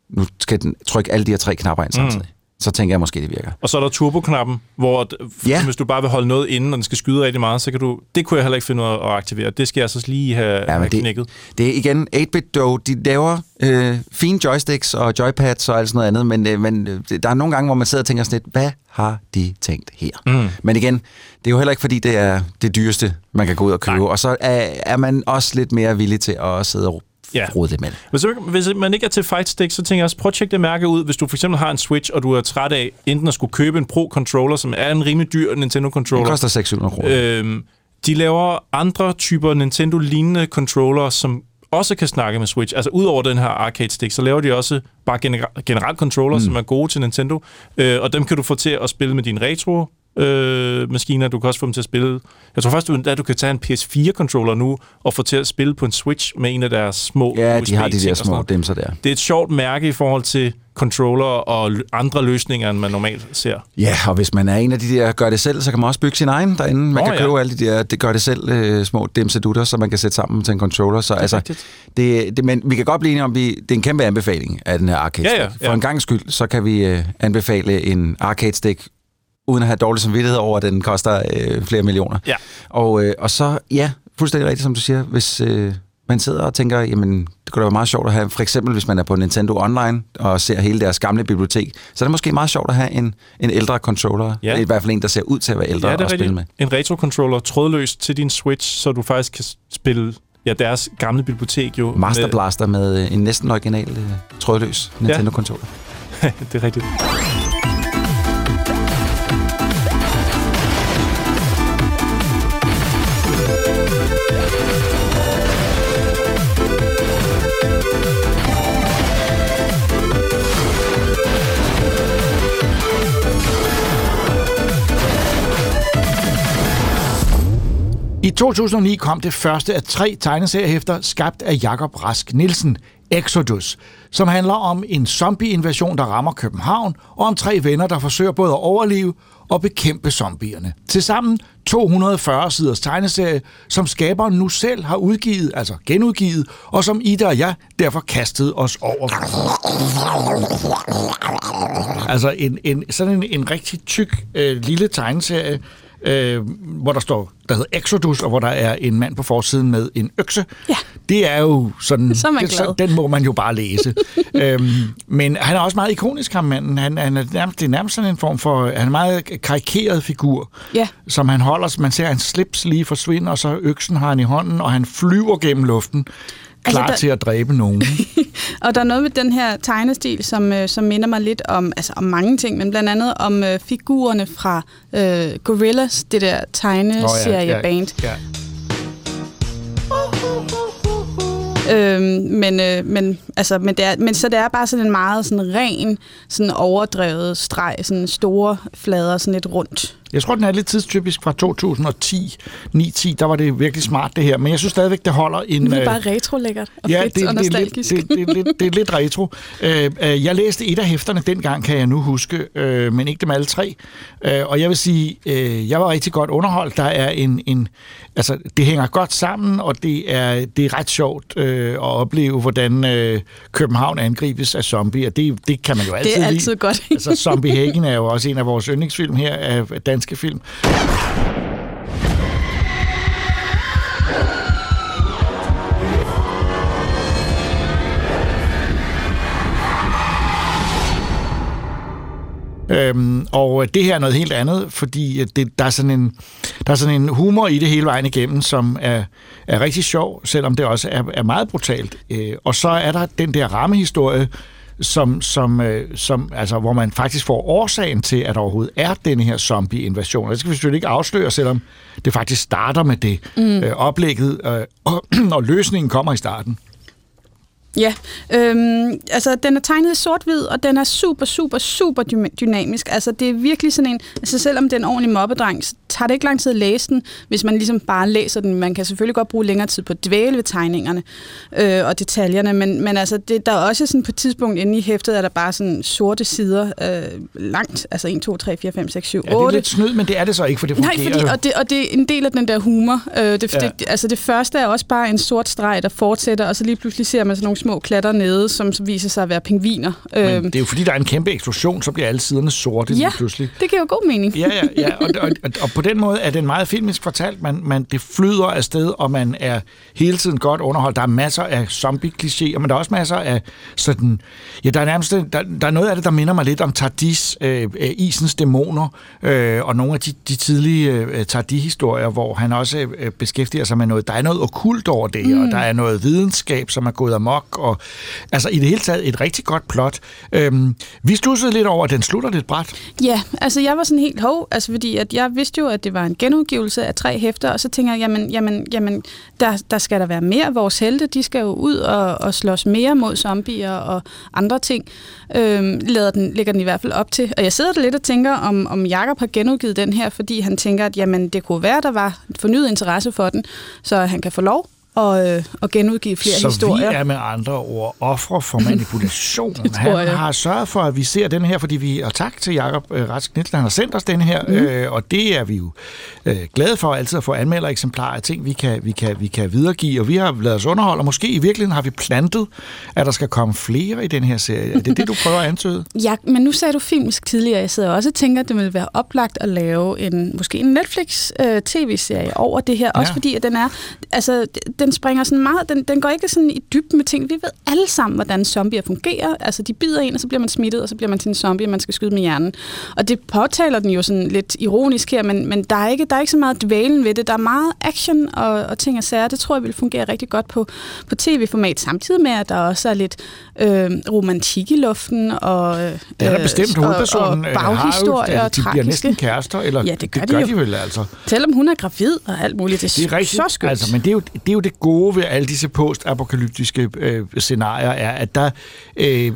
nu skal den trykke alle de her tre knapper ind samtidig. Mm så tænker jeg måske, det virker. Og så er der turboknappen, hvor ja. hvis du bare vil holde noget inde, og den skal skyde rigtig meget, så kan du... Det kunne jeg heller ikke finde ud af at aktivere. Det skal jeg så lige have, ja, have det, knækket. Det er igen 8-bit dog. De laver øh, fine joysticks og joypads og alt sådan noget andet, men, øh, men øh, der er nogle gange, hvor man sidder og tænker sådan lidt, hvad har de tænkt her? Mm. Men igen, det er jo heller ikke, fordi det er det dyreste, man kan gå ud og købe. Nej. Og så er, er man også lidt mere villig til at sidde og ja. rode det med. Hvis, hvis man ikke er til Fight Stick, så tænker jeg også, prøv at tjekke det mærke ud. Hvis du for eksempel har en Switch, og du er træt af enten at skulle købe en Pro-controller, som er en rimelig dyr Nintendo-controller. Det koster 600 kroner. Øhm, de laver andre typer Nintendo-lignende controller, som også kan snakke med Switch. Altså udover den her arcade stick, så laver de også bare gener- generelt controller, mm. som er gode til Nintendo. Øh, og dem kan du få til at spille med din retro øh, maskiner. Du kan også få dem til at spille... Jeg tror først, at du kan tage en PS4-controller nu og få til at spille på en Switch med en af deres små Ja, de har de der små dimser der. Det er et sjovt mærke i forhold til controller og andre løsninger, end man normalt ser. Ja, og hvis man er en af de der gør det selv, så kan man også bygge sin egen derinde. Man Nå, kan ja. købe alle de der det gør det selv øh, små dimsedutter, som man kan sætte sammen til en controller. Så altså, rigtigt. det, det, men vi kan godt blive enige om, vi, det er en kæmpe anbefaling af den her arcade Ja, ja, stick. ja. For en gang skyld, så kan vi øh, anbefale en arcade stick uden at have dårlig samvittighed over, at den koster øh, flere millioner. Ja. Og, øh, og så, ja, fuldstændig rigtigt, som du siger, hvis øh, man sidder og tænker, jamen, det kunne da være meget sjovt at have, for eksempel hvis man er på Nintendo Online og ser hele deres gamle bibliotek, så er det måske meget sjovt at have en, en ældre controller, Ja. i hvert fald en, der ser ud til at være ældre Ja, det er at spille med. En retro-controller trådløst til din Switch, så du faktisk kan spille ja, deres gamle bibliotek jo. Master med- Blaster med øh, en næsten original øh, trådløs Nintendo-controller. det er rigtigt. I 2009 kom det første af tre tegneseriehæfter, skabt af Jakob Rask Nielsen, Exodus, som handler om en zombieinvasion, der rammer København, og om tre venner, der forsøger både at overleve og bekæmpe zombierne. Tilsammen 240 siders tegneserie, som skaberen nu selv har udgivet, altså genudgivet, og som Ida og jeg derfor kastede os over. Altså en, en, sådan en, en rigtig tyk øh, lille tegneserie, øh, hvor der står, der hedder Exodus, og hvor der er en mand på forsiden med en økse. Ja. Det er jo sådan, Så er man det, glad. den må man jo bare læse. øhm, men han er også meget ikonisk, ham manden. Han, han er nærmest, det er nærmest sådan en form for, han er en meget karikeret figur, Ja. som han holder, man ser hans slips lige forsvinde, og så øksen har han i hånden, og han flyver gennem luften, klar Altså, der- til at dræbe nogen. Og der er noget med den her tegnestil, som, øh, som minder mig lidt om, altså om mange ting, men blandt andet om øh, figurerne fra øh, Gorillaz, det der tegneserieband. ja. Øhm, men, øh, men, altså, men, det er, men så det er bare sådan en meget sådan ren, sådan overdrevet streg, sådan store flader, sådan lidt rundt. Jeg tror, den er lidt tidstypisk fra 2010. 9-10, der var det virkelig smart det her. Men jeg synes stadigvæk, det holder en... Det er øh, bare retro-lækkert og ja, fedt det, og det, er lidt, nostalgisk. det, det, er lidt, det er lidt retro. Øh, øh, jeg læste et af hæfterne dengang, kan jeg nu huske, øh, men ikke dem alle tre. Øh, og jeg vil sige, øh, jeg var rigtig godt underholdt. Der er en, en altså, det hænger godt sammen, og det er, det er ret sjovt øh, at opleve, hvordan øh, København angribes af zombier. Det, det kan man jo altid det er lide. altid godt. altså, Zombie Hagen er jo også en af vores yndlingsfilm her, af danske film. Øhm, og det her er noget helt andet, fordi det, der, er sådan en, der er sådan en humor i det hele vejen igennem, som er, er rigtig sjov, selvom det også er, er meget brutalt. Øh, og så er der den der rammehistorie, som, som, øh, som, altså, hvor man faktisk får årsagen til, at der overhovedet er denne her zombie-invasion. Og det skal vi selvfølgelig ikke afsløre, selvom det faktisk starter med det mm. øh, oplægget, øh, og, og løsningen kommer i starten. Ja, øhm, altså den er tegnet i sort-hvid, og den er super, super, super dynamisk. Altså det er virkelig sådan en, altså selvom den er en ordentlig mobbedreng, så tager det ikke lang tid at læse den, hvis man ligesom bare læser den. Man kan selvfølgelig godt bruge længere tid på at dvæle ved tegningerne øh, og detaljerne, men, men altså det, der er også sådan på et tidspunkt inde i hæftet, er der bare sådan sorte sider øh, langt, altså 1, 2, 3, 4, 5, 6, 7, Ja, det er 8. lidt snyd, men det er det så ikke, for det Nej, fungerer fordi, jo. og, det, og det er en del af den der humor. Øh, det, Ja. det, altså det første er også bare en sort streg, der fortsætter, og så lige pludselig ser man sådan nogle små klatter nede, som så viser sig at være pingviner. Men Øhm, det er jo fordi, der er en kæmpe eksplosion, så bliver alle siderne sorte lige ja, pludselig. det giver jo god mening. Ja, ja, ja. Og, og, og, og på den måde er den meget filmisk fortalt. Man, man, det flyder afsted, og man er hele tiden godt underholdt. Der er masser af zombie-klichéer, men der er også masser af sådan... Ja, der er nærmest... Der, der er noget af det, der minder mig lidt om Tardis, øh, øh, Isens Dæmoner, øh, og nogle af de, de tidlige øh, Tardi-historier, hvor han også øh, beskæftiger sig med noget. Der er noget okkult over det, mm. og der er noget videnskab, som er gået amok, og altså i det hele taget et rigtig godt plot. Øhm, vi stussede lidt over, at den slutter lidt bræt. Ja, altså jeg var sådan helt hov, altså fordi at jeg vidste jo, at det var en genudgivelse af tre hæfter, og så tænker jeg, jamen, jamen, jamen der, der skal der være mere. Vores helte, de skal jo ud og, og slås mere mod zombier og andre ting. Øhm, lader den, ligger den i hvert fald op til. Og jeg sidder der lidt og tænker, om, om Jakob har genudgivet den her, fordi han tænker, at jamen, det kunne være, der var fornyet interesse for den, så han kan få lov og, øh, og genudgive flere så historier. Så vi er med andre ord ofre for manipulation. han jeg. har sørget for, at vi ser den her, fordi vi, og tak til Jakob øh, Rask Nielsen, han har sendt os den her, mm. øh, og det er vi jo øh, glade for altid at få anmelder eksemplarer af ting, vi kan, vi, kan, vi kan videregive, og vi har lavet os underhold, og måske i virkeligheden har vi plantet, at der skal komme flere i den her serie. Er det det, du prøver at antyde? Ja, men nu sagde du filmisk tidligere, jeg sidder også og tænker, at det ville være oplagt at lave en, måske en Netflix-tv-serie øh, over det her, ja. også fordi at den er, altså den springer sådan meget, den, den går ikke sådan i dybden med ting. Vi ved alle sammen, hvordan zombier fungerer. Altså, de bider en, og så bliver man smittet, og så bliver man til en zombie, og man skal skyde med hjernen. Og det påtaler den jo sådan lidt ironisk her, men, men der, er ikke, der er ikke så meget dvælen ved det. Der er meget action og, og ting og sager. Det tror jeg vil fungere rigtig godt på, på tv-format, samtidig med, at der også er lidt øh, romantik i luften, og, øh, det er der bestemt hovedpersonen. Og, og baghistorier og De bliver næsten kærester, eller ja, det gør, det gør de, de vel altså. Selvom hun er gravid og alt muligt. Det, det er rigtigt, så skønt. Altså, men det er, jo, det er jo det gode ved alle disse post-apokalyptiske øh, scenarier, er, at der, øh,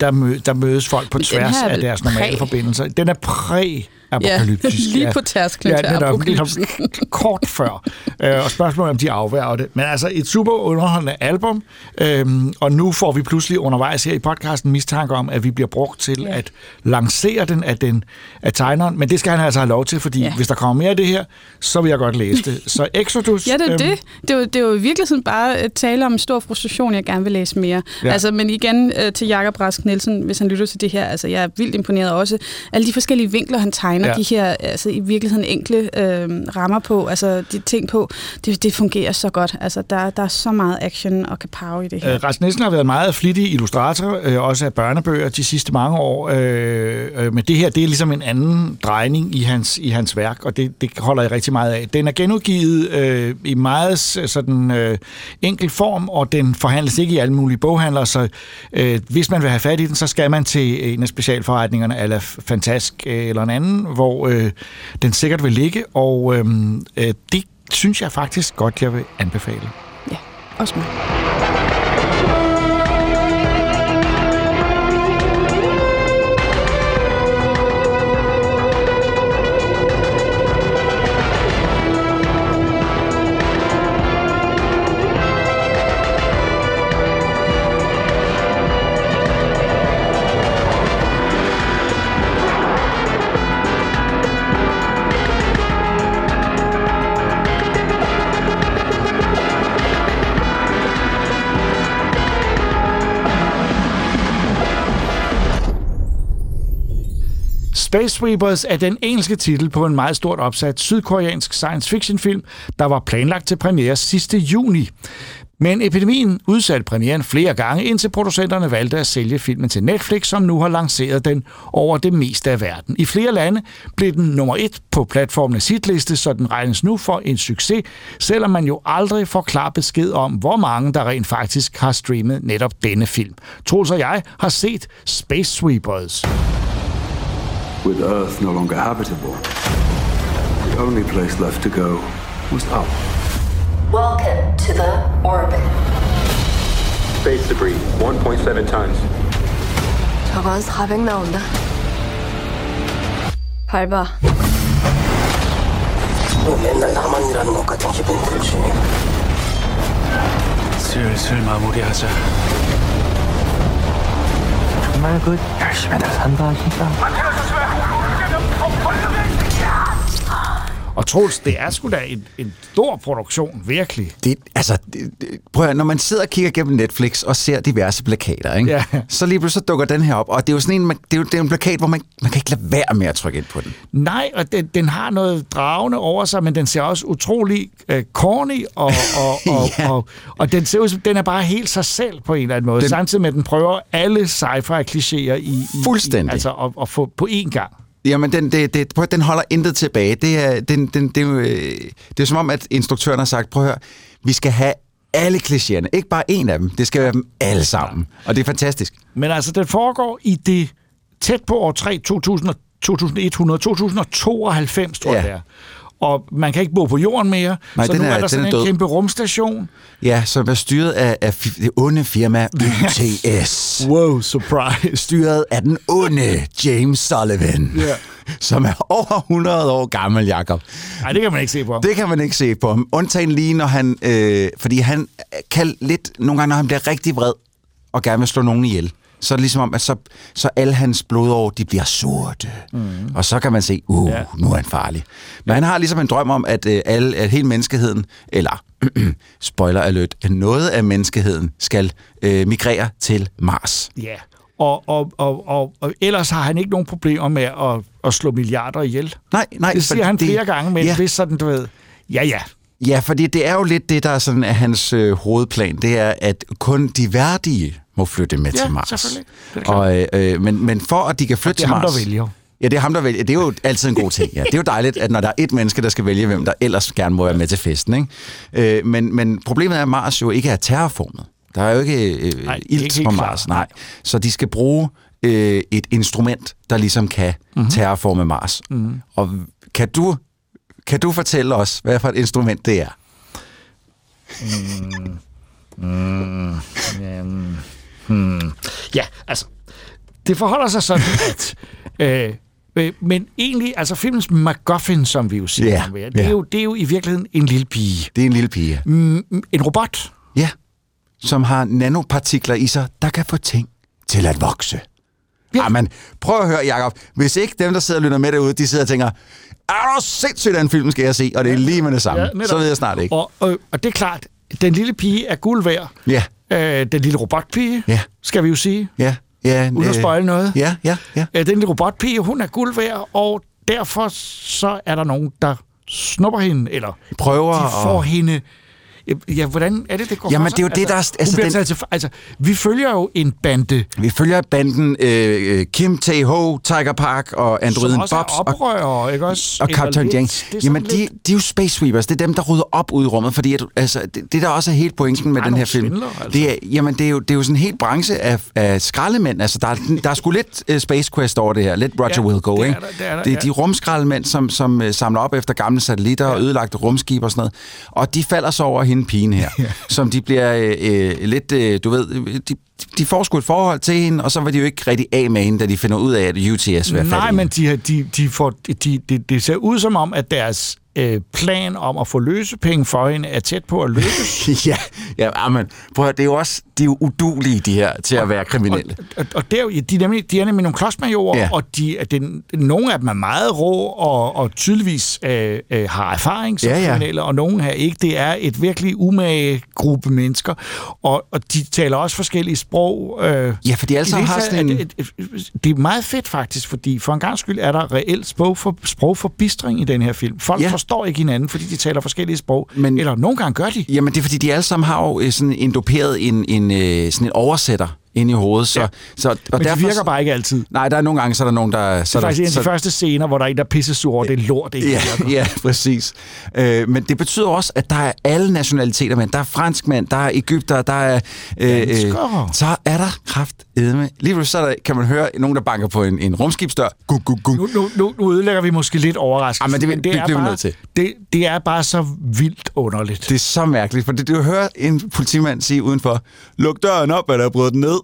der, mø, der mødes folk på tværs af deres normale præ. forbindelser. Den er præ apokalyptisk. Ja, lige på tærsklen ja, til apokalypsen. kort før. Øh, og spørgsmålet om de afværger det. Men altså et super underholdende album, øhm, og nu får vi pludselig undervejs her i podcasten mistanke om, at vi bliver brugt til ja. at lancere den af, den af tegneren. Men det skal han altså have lov til, fordi ja. hvis der kommer mere af det her, så vil jeg godt læse det. Så Exodus... ja, det er øhm, det. Det er, jo, det er jo virkelig sådan bare at tale om en stor frustration, jeg gerne vil læse mere. Ja. Altså, men igen øh, til Jakob Rask Nielsen, hvis han lytter til det her, altså jeg er vildt imponeret også. Alle de forskellige vinkler, han tegner, ja. de her altså, i virkeligheden enkle øh, rammer på, altså de ting på, det, det fungerer så godt. Altså, der, der er så meget action og kapow i det her. Øh, Rast Nielsen har været meget flittig illustrator, øh, også af børnebøger de sidste mange år, øh, øh, men det her, det er ligesom en anden drejning i hans, i hans værk, og det, det holder jeg rigtig meget af. Den er genudgivet øh, i meget sådan øh, enkel form, og den forhandles ikke i alle mulige boghandlere, så øh, hvis man vil have fat i den, så skal man til en af specialforretningerne, eller Fantask øh, eller en anden, hvor øh, den sikkert vil ligge, og øh, øh, det synes jeg faktisk godt, jeg vil anbefale. Ja, også mig. Space Sweepers er den engelske titel på en meget stort opsat sydkoreansk science fiction film, der var planlagt til premiere sidste juni. Men epidemien udsatte premieren flere gange, indtil producenterne valgte at sælge filmen til Netflix, som nu har lanceret den over det meste af verden. I flere lande blev den nummer et på platformens hitliste, så den regnes nu for en succes, selvom man jo aldrig får klar besked om, hvor mange der rent faktisk har streamet netop denne film. Troels og jeg har set Space Sweepers. With Earth no longer habitable, the only place left to go was up. Welcome to the orbit. Space debris, 1.7 tons. 저건 400 나온다. 밟아. 너 맨날 나만 일하는 것 같은 기분 들지? 슬슬 마무리하자. 정말 그 열심히들 산다 진짜. Og Troels, det er sgu da en, en stor produktion, virkelig. Det, altså, det, prøv at, når man sidder og kigger gennem Netflix og ser diverse plakater, ikke? Ja. så lige pludselig så dukker den her op, og det er jo sådan en, det er jo, det er en plakat, hvor man, man kan ikke lade være med at trykke ind på den. Nej, og den, den har noget dragende over sig, men den ser også utrolig uh, corny, og, og, og, ja. og, og den ser ud som, den er bare helt sig selv på en eller anden måde, den, samtidig med, at den prøver alle sci-fi-klichéer i, i, Fuldstændig. i altså at, at få på én gang. Jamen, den, det, det, prøv, den holder intet tilbage. Det er, den, den, det, er, det er som om, at instruktøren har sagt, prøv at høre, vi skal have alle klichéerne. Ikke bare en af dem. Det skal være dem alle sammen. Og det er fantastisk. Men altså, den foregår i det tæt på år 3, 2000, 2100, 2092, tror jeg ja. det er. Og man kan ikke bo på jorden mere, Nej, så den nu er- er, der sådan er en død. kæmpe rumstation. Ja, som er styret af, af det onde firma UTS. wow, surprise. Styret af den onde James Sullivan. Ja. Som er over 100 år gammel, Jakob. Nej, det kan man ikke se på ham. Det kan man ikke se på ham. Undtagen lige, når han... Øh, fordi han kan lidt... Nogle gange, når han bliver rigtig vred og gerne vil slå nogen ihjel, så er det ligesom om, at så, så alle hans blodår, de bliver sorte. Mm. Og så kan man se, uh, Ja. ja. nu er han farlig. Men han har ligesom en drøm om, at, øh, alle, at hele menneskeheden, eller spoiler alert, at noget af menneskeheden skal øh, migrere til Mars. Ja, og, og, og, og, og ellers har han ikke nogen problemer med at, at slå milliarder ihjel. Nej, nej. Det siger han flere gange, men ja. ja. det er sådan, du ved, ja, ja. Ja, fordi det er jo lidt det, der er sådan er hans øh, hovedplan. Det er, at kun de værdige må flytte med Ja, til Mars. selvfølgelig. Det er klart. Og, øh, men, men for at de kan flytte det er til ham, der Mars... vælger. Ja, det er ham, der vælger. Det er jo altid en god ting. Ja. Det er jo dejligt, at når der er et menneske, der skal vælge, hvem der ellers gerne må være med til festen. Ikke? Øh, men, men problemet er, at Mars jo ikke er terrorformet. Der er jo ikke øh, Nej, ilt ikke på Mars. Nej. Så de skal bruge øh, et instrument, der ligesom kan Mhm. mm-hmm. terrorforme Mars. Mm-hmm. Og kan du, kan du fortælle os, hvad for et instrument det er? Mm. Mm. Um. Hmm. Ja, altså, det forholder sig sådan, at... Øh, øh, men egentlig, altså filmens MacGuffin, som vi jo siger, yeah, det, er jo, det er jo i virkeligheden en lille pige. Det er en lille pige. Mm, en robot. Ja, som har nanopartikler i sig, der kan få ting til at vokse. Ja. Jamen, prøv at høre, Jacob. Hvis ikke dem, der sidder og lytter med derude, de sidder og tænker, er du sindssygt, den film skal jeg se, og det er lige med det samme, ja, netop. så ved jeg snart ikke. Og, og, og det er klart, den lille pige er guld værd. Ja, Øh, den lille robotpige, Ja. skal vi jo sige. ja, ja. Uden at spoile noget. Ja, ja, ja. Øh, den lille robotpige, hun er guld værd, og derfor så er der nogen, der snupper hende, eller Prøver de får at- hende... Ja, hvordan er det, det går Jamen, det er jo det, der er- Altså, altså, hun bliver den- taget altså, vi følger jo en bande, Vi følger banden øh, øh, Kim Tae-ho, Tiger Park og androiden som Bobs og oprører, ikke også? og Captain sådan Jamen, de, lidt- de er jo Space Sweepers. Det er dem, der rydder op ud i rummet, fordi at, altså, det, det, der også er helt pointen med den her film, svindlere, altså. det er, jamen, det er, jo, det er jo sådan en hel branche af, af skraldemænd. Altså, der, er, der er sgu lidt uh, Space Quest over det her. Lidt Roger Ja, Wilco, det er ikke? der, det er der, det er ja. de rumskraldemænd, som, som uh, samler op efter gamle satellitter og ødelagte rumskib og sådan noget. Og de falder så over hende pigen her, som de bliver øh, øh, lidt, øh, du ved, de, de får sgu et forhold til hende, og så var de jo ikke rigtig af med hende, da de finder ud af, at UTS vil have Nej, men de, de, de får, de, de, det ser ud som om, at deres øh, plan om at få løsepenge for hende er tæt på at lykkes. ja, ja men, prøv at, det er jo også, de er jo udulige, de her, til at være kriminelle. Og, og det er jo, de, er nemlig, de er nemlig nogle klodsmajorer, Ja. ja. og de, er den, nogle af dem er meget rå og, og tydeligvis øh, øh, har erfaring som Ja, ja. kriminelle, og nogle her ikke. Det er et virkelig umage gruppe mennesker, og, og de taler også forskellige sprog. Øh, Ja, for de alle sammen har sådan en... det, et- det er meget fedt faktisk, fordi for en gang skyld er der reelt sprog for, sprogforbistring i den her film. Folk Ja. ja. forstår ikke hinanden, fordi de taler forskellige sprog. Men- Eller nogle gange gør de. Jamen, det er fordi, de alle sammen har jo øh, sådan indoperet en, en, øh, sådan en oversætter ind i hovedet. Så, Ja. så, og Men derfor, de virker bare ikke altid. Nej, der er nogle gange, så er der nogen, der... Så Det er der, faktisk en af så, de første scener, hvor der er en, der er pissesur over, det er lort, ikke Ja, virker. ja, præcis. Øh, men det betyder også, at der er alle nationaliteter med. Der er franskmænd, der er Ægypter, der er... Øh, øh, så er der kraft med. Lige pludselig så er der, kan man høre nogen, der banker på en, en rumskibsdør. Gug, gug, gug. Nu, nu, nu, nu ødelægger vi måske lidt overraskelsen, Ah, men det- men det, det er bare, nødt til. Det, det er bare så vildt underligt. Det er så mærkeligt, for det, du hører en politimand sige udenfor, luk døren op, eller brød den ned.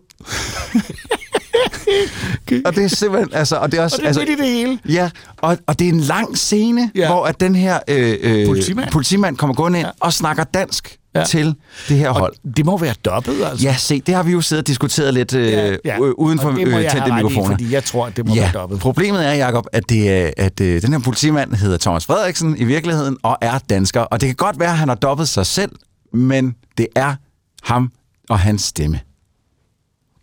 og det er simpelthen, altså, og det er også, Og det er altså, det hele. Ja, og, og det er en lang scene, ja. Ja. hvor at den her øh, øh, Politimand. politimand kommer gående ind ja. og snakker dansk ja. Til det her hold. Og det må være dobbelt, altså. Ja, se, det har vi jo siddet og diskuteret lidt øh, ja, ja. uden for øh, tændte i, mikrofoner. fordi jeg tror, at det må ja, være dobbelt. problemet er, Jacob, at, det er, at øh, den her politimand hedder Thomas Frederiksen i virkeligheden og er dansker. Og det kan godt være, at han har dobbelt sig selv, men det er ham og hans stemme.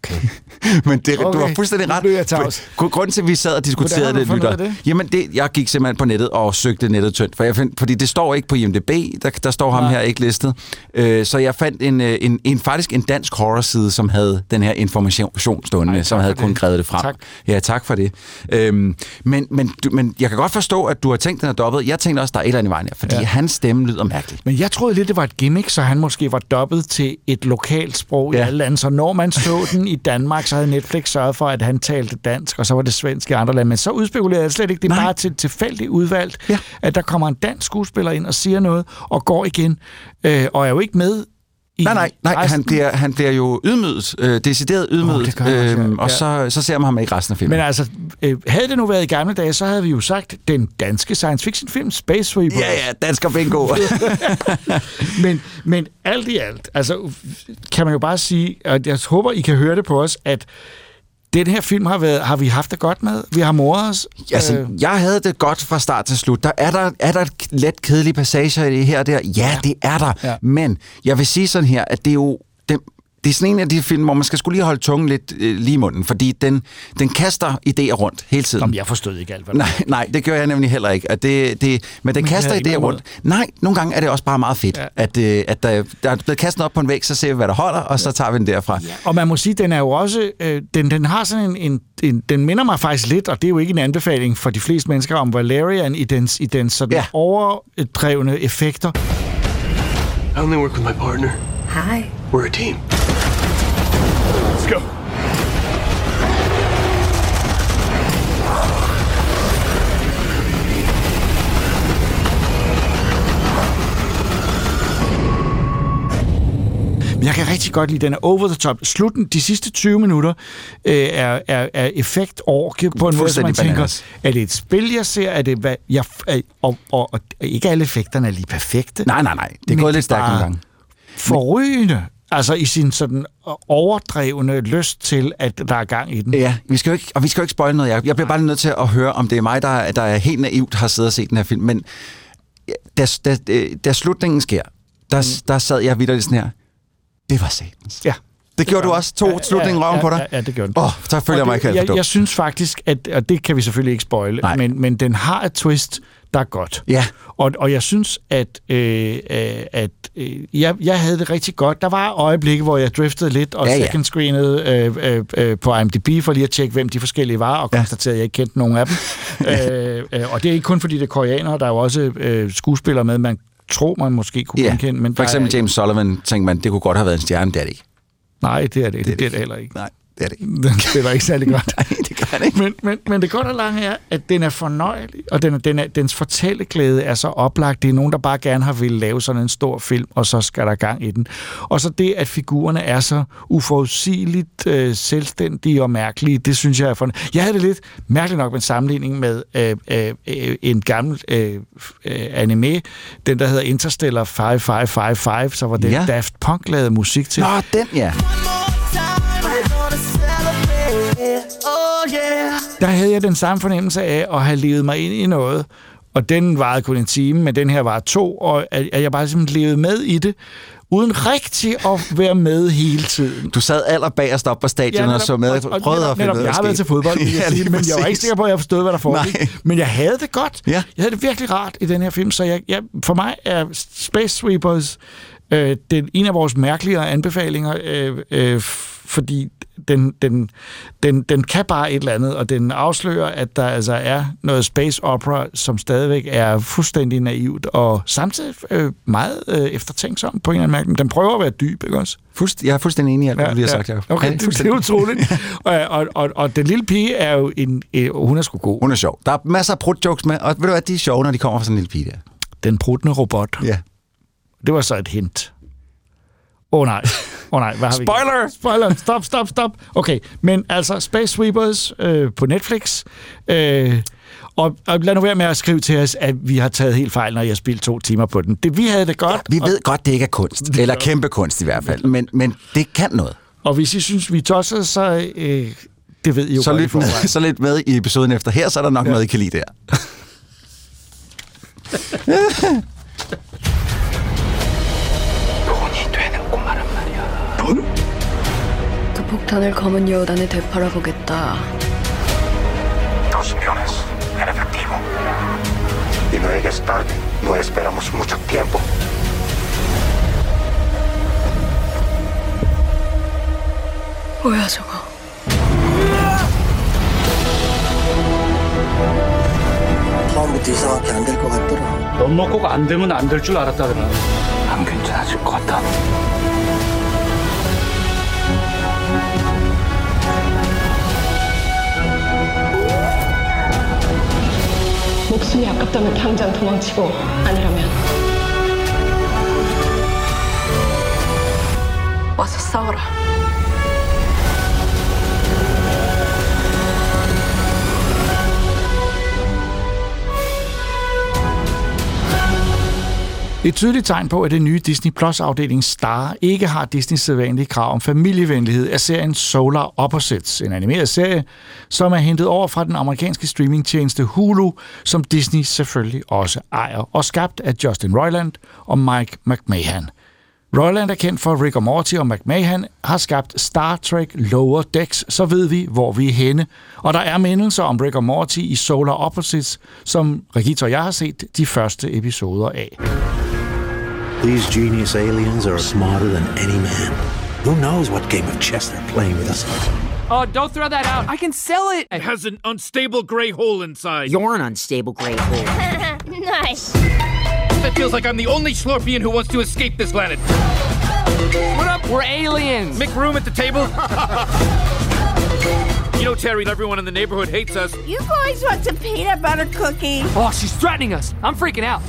Okay. Men det, okay. du har fuldstændig ret. jeg tavs. Gru- Grunden til, at vi sad og diskuterede det, lytter. det? Jamen, det, jeg gik simpelthen på nettet og søgte nettet tyndt, for jeg find, fordi det står ikke på IMDb, der, der står ham Nej. her ikke listet. Øh, så jeg fandt en, øh, en, en, faktisk en dansk horrorside, som havde den her information stående, Ej, som havde kun det. krævet det frem. Tak. Ja, tak for det. Øhm, men, men, du, men jeg kan godt forstå, at du har tænkt, den er dobbelt. Jeg tænkte også, der er et eller andet i vejen her, fordi ja. Hans stemme lyder mærkeligt. Men jeg troede lidt, det var et gimmick, så han måske var dobbelt til et lokalt sprog ja. i alle lande. Så når man så den i Danmark, så havde Netflix sørget for, at han talte dansk, og så var det svensk i andre lande. Men så udspekulerede jeg slet ikke. Det er Nej. bare til tilfældigt udvalgt, ja. at der kommer en dansk skuespiller ind og siger noget, og går igen, øh, og er jo ikke med i nej, nej, nej han, bliver, han bliver jo ydmyget, øh, decideret ydmyget, oh, øh, og så, så ser man ham ikke resten af filmen. Men altså, øh, havde det nu været i gamle dage, så havde vi jo sagt, den danske science fiction film, Space Sweeper. Ja, ja, dansker bingo. men, men alt i alt, altså, kan man jo bare sige, og jeg håber, I kan høre det på os, at den her film har, været, har vi haft det godt med. Vi har moret os. Altså, øh. jeg havde det godt fra start til slut. Der er der, er der et let kedelige passager i det her og der? Ja, ja, det er der. Ja. Men jeg vil sige sådan her, at det er jo det, er sådan en af de film, hvor man skal skulle lige holde tungen lidt øh, lige i munden, fordi den, den kaster idéer rundt hele tiden. Jamen, jeg forstod ikke alt, hvad nej, nej, det gør jeg nemlig heller ikke. At det, det, men den men kaster idéer rundt. Nej, nogle gange er det også bare meget fedt, ja. at, øh, at der, der er blevet kastet op på en væg, så ser vi, hvad der holder, og så tager vi den derfra. Ja. Og man må sige, den er jo også, øh, den, den har sådan en, en, en, den minder mig faktisk lidt, og det er jo ikke en anbefaling for de fleste mennesker, om Valerian i dens, i dens sådan ja. overdrevne effekter. I only work with my partner. Hi. We're a team. Let's go. Men jeg kan rigtig godt lide, den er over the top. Slutten, de sidste 20 minutter, øh, er, er, er effekt over på en måde, som man tænker, er det et spil, jeg ser? Er det, hvad, jeg, og, og, og, ikke alle effekterne er lige perfekte. Nej, nej, nej. Det er gået lidt stærkt nogle gange. Forrygende. Altså i sin sådan overdrevne lyst til, at der er gang i den. Ja, vi skal jo ikke, og vi skal jo ikke spoil noget. Jeg, jeg bliver bare nødt til at høre, om det er mig, der, der er helt naivt har siddet og set den her film. Men da, da, da slutningen sker, der, mm. der sad jeg videre sådan her. Det var satans. Ja. Det, det gjorde du også? To ja, slutningen ja, røven ja, på dig? Ja, ja, det gjorde den. Åh, oh, så føler jeg mig ikke jeg, jeg, synes faktisk, at, og det kan vi selvfølgelig ikke spoile, men, men den har et twist, der er godt. Ja. Og, og jeg synes, at, øh, øh, at øh, jeg, jeg havde det rigtig godt. Der var øjeblikke, hvor jeg driftede lidt og ja, ja. second screenede øh, øh, øh, på IMDb for lige at tjekke, hvem de forskellige var, og ja. konstaterede, at jeg ikke kendte nogen af dem. øh, øh, og det er ikke kun fordi det er koreanere, der er jo også øh, skuespillere med, man tror, man måske kunne ja. genkende. Men for eksempel James Sullivan, tænkte man, det kunne godt have været en stjerne, det er det ikke. Nej, det er det, det, det, er det, det heller ikke. Nej det er det ikke. Den spiller ikke særlig godt. Nej, det gør ikke. Men, men, men det godt og lange er, at den er fornøjelig, og den, den er, dens fortælleglæde er så oplagt. Det er nogen, der bare gerne har ville lave sådan en stor film, og så skal der gang i den. Og så det, at figurerne er så uforudsigeligt øh, selvstændige og mærkelige, det synes jeg er for... Jeg havde det lidt mærkeligt nok med en sammenligning med øh, øh en gammel øh, øh, anime, den der hedder Interstellar 5555, så var det ja. Daft Punk lavede musik til. Nå, den ja. Der havde jeg den samme fornemmelse af at have levet mig ind i noget, og den varede kun en time, men den her var to, og at jeg bare simpelthen levede med i det, uden rigtig at være med hele tiden. Du sad aller bagerst op på stadion ja, og så med, og, og prøvede at finde netop, Jeg har været til fodbold, jeg ja, sige, men jeg var ikke sikker på, at jeg forstod, hvad der foregik. Men jeg havde det godt. Ja. Jeg havde det virkelig rart i den her film, så jeg, jeg, for mig er Space Sweepers øh, den, en af vores mærkeligere anbefalinger, øh, øh, fordi den, den, den, den kan bare et eller andet, og den afslører, at der altså er noget space opera, som stadigvæk er fuldstændig naivt, og samtidig øh, meget øh, eftertænksom på en eller anden mærke. Den prøver at være dyb, ikke også? Fuldst, jeg er fuldstændig enig i alt, hvad ja, du lige har sagt, Jacob. Okay, det, det er utroligt. og, og, og, og den lille pige er jo en... Øh, hun er sgu god. Hun er sjov. Der er masser af prut-jokes med, og ved du hvad, de er sjove, når de kommer fra sådan en lille pige der. Den pruttende robot. Ja. Det var så et hint. Åh oh, nej. Oh, nej, hvad har Spoiler! vi? Spoiler! Stop, stop, stop. Okay, men altså Space Sweepers øh, på Netflix. Øh, og, og lad nu være med at skrive til os, at vi har taget helt fejl, når jeg har spildt to timer på den. Det, vi havde det godt. Ja, vi ved godt, det ikke er kunst. Eller kæmpe kunst i hvert fald. Men, men det kan noget. Og hvis I synes, vi tosser, så... Øh, det ved I jo så lidt, med, så lidt med i episoden efter her, så er der nok ja. noget, I kan lide der. 그 폭탄을 검은 여우단에 되팔아 보겠다. Dos millones en efectivo. Y no llegues tarde. No esperamos mucho tiempo. 뭐야 저거? 처음부터 이상하게 안 될 것 같더라. 넌 먹고 안 되면 안 될 줄 알았다더라. 안 괜찮아질 것 같다. 목숨이 아깝다면 당장 도망치고 아니라면 와서 싸워라. Et tydeligt tegn på, at det nye Disney Plus-afdeling Star ikke har Disneys sædvanlige krav om familievenlighed, er serien Solar Opposites, en animeret serie, som er hentet over fra den amerikanske streamingtjeneste Hulu, som Disney selvfølgelig også ejer, og skabt af Justin Roiland og Mike McMahon. Roiland er kendt for Rick og Morty, og McMahon har skabt Star Trek Lower Decks, så ved vi, hvor vi er henne. Og der er mindelser om Rick og Morty i Solar Opposites, som Regita og jeg har set de første episoder af. These genius aliens are smarter than any man. Who knows what game of chess they're playing with us? Oh, don't throw that out. I can sell it. It has an unstable gray hole inside. You're an unstable gray hole. nice. It feels like I'm the only Slorpian who wants to escape this planet. What up? We're aliens. Make room at the table. you know, Terry, everyone in the neighborhood hates us. You boys want some peanut butter cookie? Oh, she's threatening us. I'm freaking out.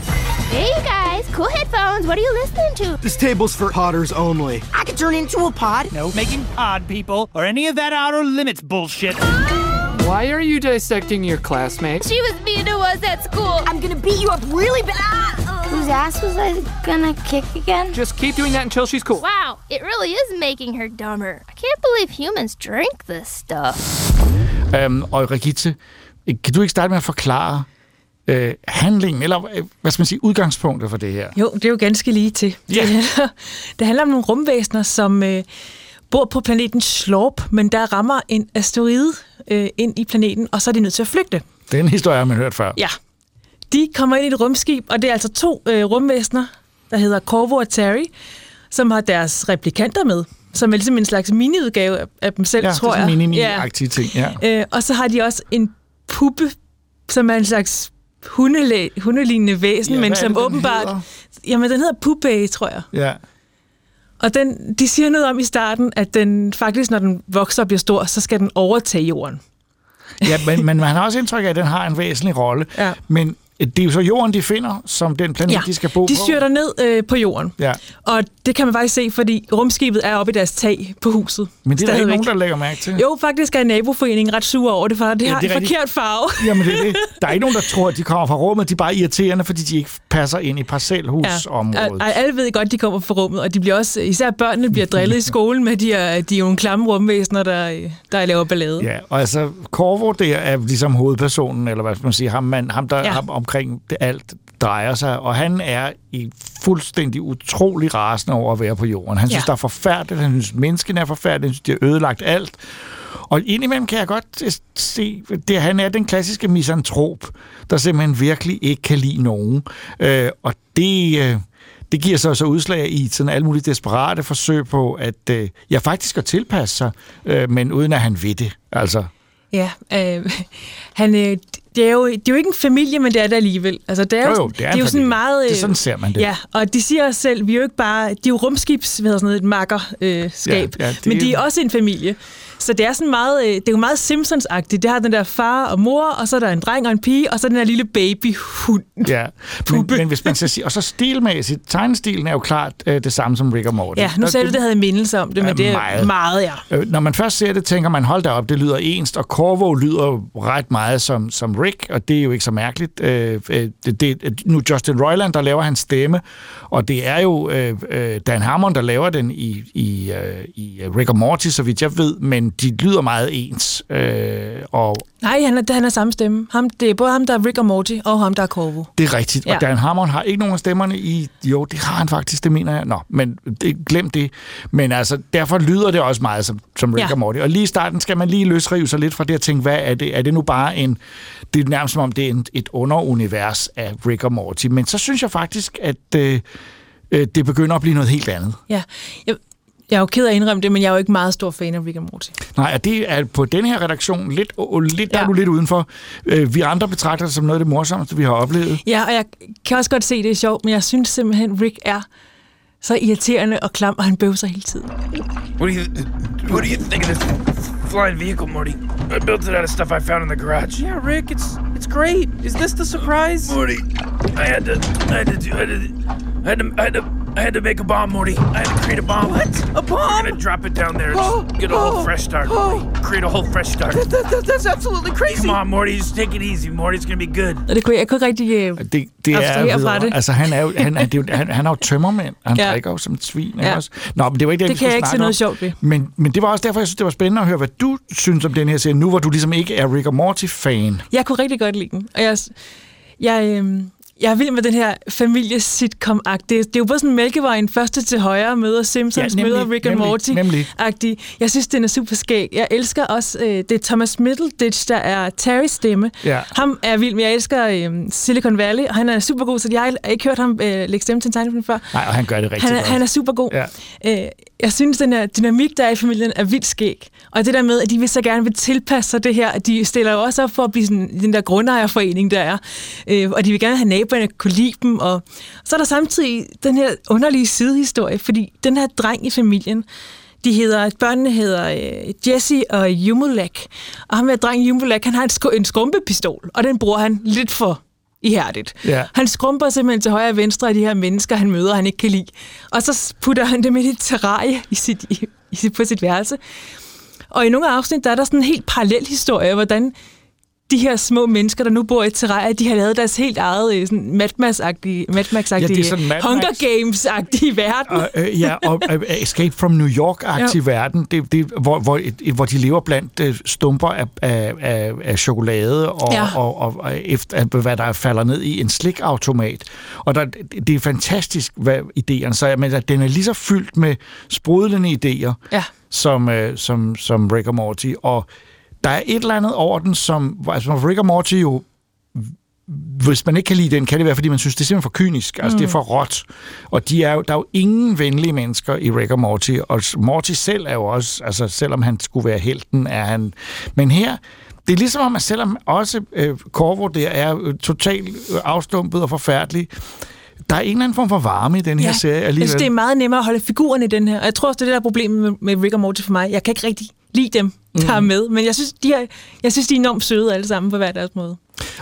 Hey, you guys. Cool headphones. What are you listening to? This table's for potters only. I could turn into a pod. No making pod people or any of that outer limits bullshit. Why are you dissecting your classmates? She was mean to us at school. I'm gonna beat you up really bad. Whose ass was I gonna kick again? Just keep doing that until she's cool. Wow, it really is making her dumber. I can't believe humans drink this stuff. Um, og Rigitte, kan du ikke starte med at forklare øh, handlingen, eller øh, hvad skal man sige, udgangspunktet for det her? Jo, det er jo ganske lige til. Ja. Det, handler, det handler om nogle rumvæsener, som øh, bor på planeten Slorp, men der rammer en asteroide øh, ind i planeten, og så er de nødt til at flygte. Den historie har man hørt før. Ja. De kommer ind i et rumskib, og det er altså to øh, rumvæsener, der hedder Corvo og Terry, som har deres replikanter med, som er ligesom en slags miniudgave af, dem selv, ja, tror det er jeg. sådan en mini-agtige ting, ja. Øh, og så har de også en puppe, som er en slags hundelæ, hundelignende væsen, Ja, men som det, åbenbart... hedder? Jamen, den hedder Puppe, tror jeg. Ja. Og den, de siger noget om i starten, at den faktisk, når den vokser og bliver stor, så skal den overtage jorden. ja, men, men man har også indtryk af, at den har en væsentlig rolle. Ja. Men det er jo så jorden, de finder, som den planet, Ja, de skal bo de på. styrter ned øh, på jorden. Ja. Og det kan man faktisk se, fordi rumskibet er oppe i deres tag på huset. Men det er der ikke nogen, der lægger mærke til. Jo, faktisk er naboforeningen ret sur over det, for det Ja, har det en forkert farve. Jamen, det er det. Der er ikke nogen, der tror, at de kommer fra rummet. De er bare irriterende, fordi de ikke passer ind i parcelhusområdet. og alle ved godt, de kommer fra rummet, og de bliver også, især børnene bliver drillet i skolen med, at de er, de er jo nogle klamme rumvæsener, der, der laver ballade. Ja, og altså Corvo der er ligesom hovedpersonen, eller hvad skal man sige, ham, man, ham der Ja. ja. ham omkring det alt drejer sig, og han er i fuldstændig utrolig rasende over at være på jorden. Han synes, Ja. der er forfærdeligt, han synes, menneskene er forfærdelige, han synes, de har ødelagt alt. Og indimellem kan jeg godt øh, se, det, han er den klassiske misantrop, der simpelthen virkelig ikke kan lide nogen. Øh, og det... Øh, det giver sig så udslag i sådan alle mulige desperate forsøg på, at øh, jeg faktisk at tilpasse sig, øh, men uden at han ved det. Altså, Ja, øh, han, øh, det, er jo, det er jo ikke en familie, men det er det alligevel. Altså, det er jo, Jo, det er det er jo sådan meget... Det er sådan ser man det. Ja, og de siger også selv, vi er jo ikke bare... De er jo rumskibs, hvad hedder sådan noget, et makkerskab, øh, skab, Ja, ja, det- men de er også en familie. Så det er sådan meget, øh, det er jo meget Simpsons-agtigt. Det har den der far og mor, og så er der en dreng og en pige, og så den der lille babyhund. Ja, men, men hvis man skal sige, og så stilmæssigt, tegnestilen er jo klart øh, det samme som Rick og Morty. Ja, nu sagde du, det havde mindelse om det, men det er meget, meget ja. Øh, Når man først ser det, tænker man, hold da op, det lyder enst, og Corvo lyder ret meget som, som Rick, og det er jo ikke så mærkeligt. Øh, øh, det, det, nu Justin Roiland, der laver hans stemme, og det er jo øh, øh, Dan Harmon, der laver den i, i, øh, i Rick og Morty, så vidt jeg ved, men de lyder meget ens. Øh, og Nej, han er, han er samme stemme. Ham, det er både ham, der er Rick og Morty, og ham, der er Corvo. Det er rigtigt. Ja. Og Dan Harmon har ikke nogen af stemmerne i... Jo, det har han faktisk, det mener jeg. Nå, men det, glem det. Men altså, derfor lyder det også meget som, som Rick Ja. og Morty. Og lige i starten skal man lige løsrive sig lidt fra det og tænke, hvad er det? Er det nu bare en... Det er nærmest som om, det er en, et underunivers af Rick og Morty. Men så synes jeg faktisk, at øh, øh, det begynder at blive noget helt andet. Ja, jeg, jeg er jo ked af at indrømme det, men jeg er jo ikke meget stor fan af Rick og Morty. Nej, og det er på den her redaktion lidt, og lidt der er du lidt udenfor. Øh, vi andre betragter det som noget af det morsomste, vi har oplevet. Ja, og jeg kan også godt se, det er sjovt, men jeg synes simpelthen, Rick er så irriterende og klam, og han bøvser hele tiden. What do you What do you think of this flying vehicle, Morty? I built it out of stuff I found in the garage. Yeah, Rick, it's it's great. Is this the surprise? Morty, I had to I had to do I had to I had to, I had to I had to make a bomb, Morty. I had to create a bomb. What? A bomb? We're gonna drop it down there and Oh, get a whole fresh start. oh. Morty. Create a whole fresh start. That, that, that, that's absolutely crazy. Come on, Morty. Just take it easy, Morty. It's gonna be good. Og det kunne jeg, jeg kunne ikke rigtig øh, Det, det er fra det. Altså, han er jo, han, er, det er jo, han, han er jo tømmermand. Han Ja. drikker jo som et svin. Ja. Også. Nå, men det var ikke det, Det vi kan jeg ikke se noget sjovt ved. Men, men det var også derfor, jeg synes, det var spændende at høre, hvad du synes om den her serie, nu hvor du ligesom ikke er Rick og Morty-fan. Jeg kunne rigtig godt lide den. Og jeg, jeg, øh, jeg er vild med den her familie-sitcom-agtige. Det, det er jo både sådan Mælkevejen første til højre møder Simpsons, Ja, nemlig, møder Rick and nemlig, Morty nemlig. agtig Jeg synes, den er super skæg. Jeg elsker også, øh, det er Thomas Middleditch, der er Terrys stemme. Ja. Ham er vild med. Jeg elsker øh, Silicon Valley, og han er super god, så jeg har ikke hørt ham øh, lægge stemme til en tegnefilm før. Nej, og han gør det rigtig Han er, godt. han er super god. Ja. Øh, jeg synes, den her dynamik, der er i familien, er vildt skæg. Og det der med, at de vil så gerne vil tilpasse sig det her, at de stiller jo også op for at blive sådan, den der grundejerforening, der er. Øh, og de vil gerne have naboerne kunne lide dem. Og så er der samtidig den her underlige sidehistorie, fordi den her dreng i familien, de hedder, børnene hedder øh, Jesse og Jumulak. Og ham her dreng Jumulak, han har en, sku, en skrumpepistol, og den bruger han lidt for ihærdigt. Ja. Han skrumper simpelthen til højre og venstre af de her mennesker, han møder, han ikke kan lide. Og så putter han dem i et terrarie i sit, i, i på sit værelse. Og i nogle afsnit, der er der sådan en helt parallel historie, hvordan de her små mennesker, der nu bor i et terrarie, de har lavet deres helt eget øh, sådan Mad Max-agtige, Mad Max-agtige Ja, Mad Max. Hunger Games-agtige verden. Og, øh, ja, og øh, Escape from New York-aktiv Ja. verden, det, det, hvor, hvor, hvor de lever blandt øh, stumper af, af, af, af chokolade og, Ja. og, og, og efter, hvad der falder ned i en slikautomat. Og der, det er fantastisk, hvad idéerne så er, men den er lige så fyldt med sprudlende idéer, Ja. Som, øh, som, som Rick og Morty. Og der er et eller andet over den, som... Altså, Rick og Morty jo hvis man ikke kan lide den, kan det være, fordi man synes, det er simpelthen for kynisk. Altså, mm. det er for råt. Og de er jo, der er jo ingen venlige mennesker i Rick og Morty. Og Morty selv er jo også, altså selvom han skulle være helten, er han... Men her, det er ligesom om, at selvom også øh, Corvo der er øh, totalt øh, afstumpet og forfærdelig, der er en eller anden form for varme i den her serie jeg alligevel. synes, det er meget nemmere at holde figurerne i den her. Og jeg tror også, det er det, der er problemet med, med Rick og Morty for mig. Jeg kan ikke rigtig lide dem, der er Mm. med. Men jeg synes, de er, jeg synes, de er enormt søde alle sammen på hver deres måde.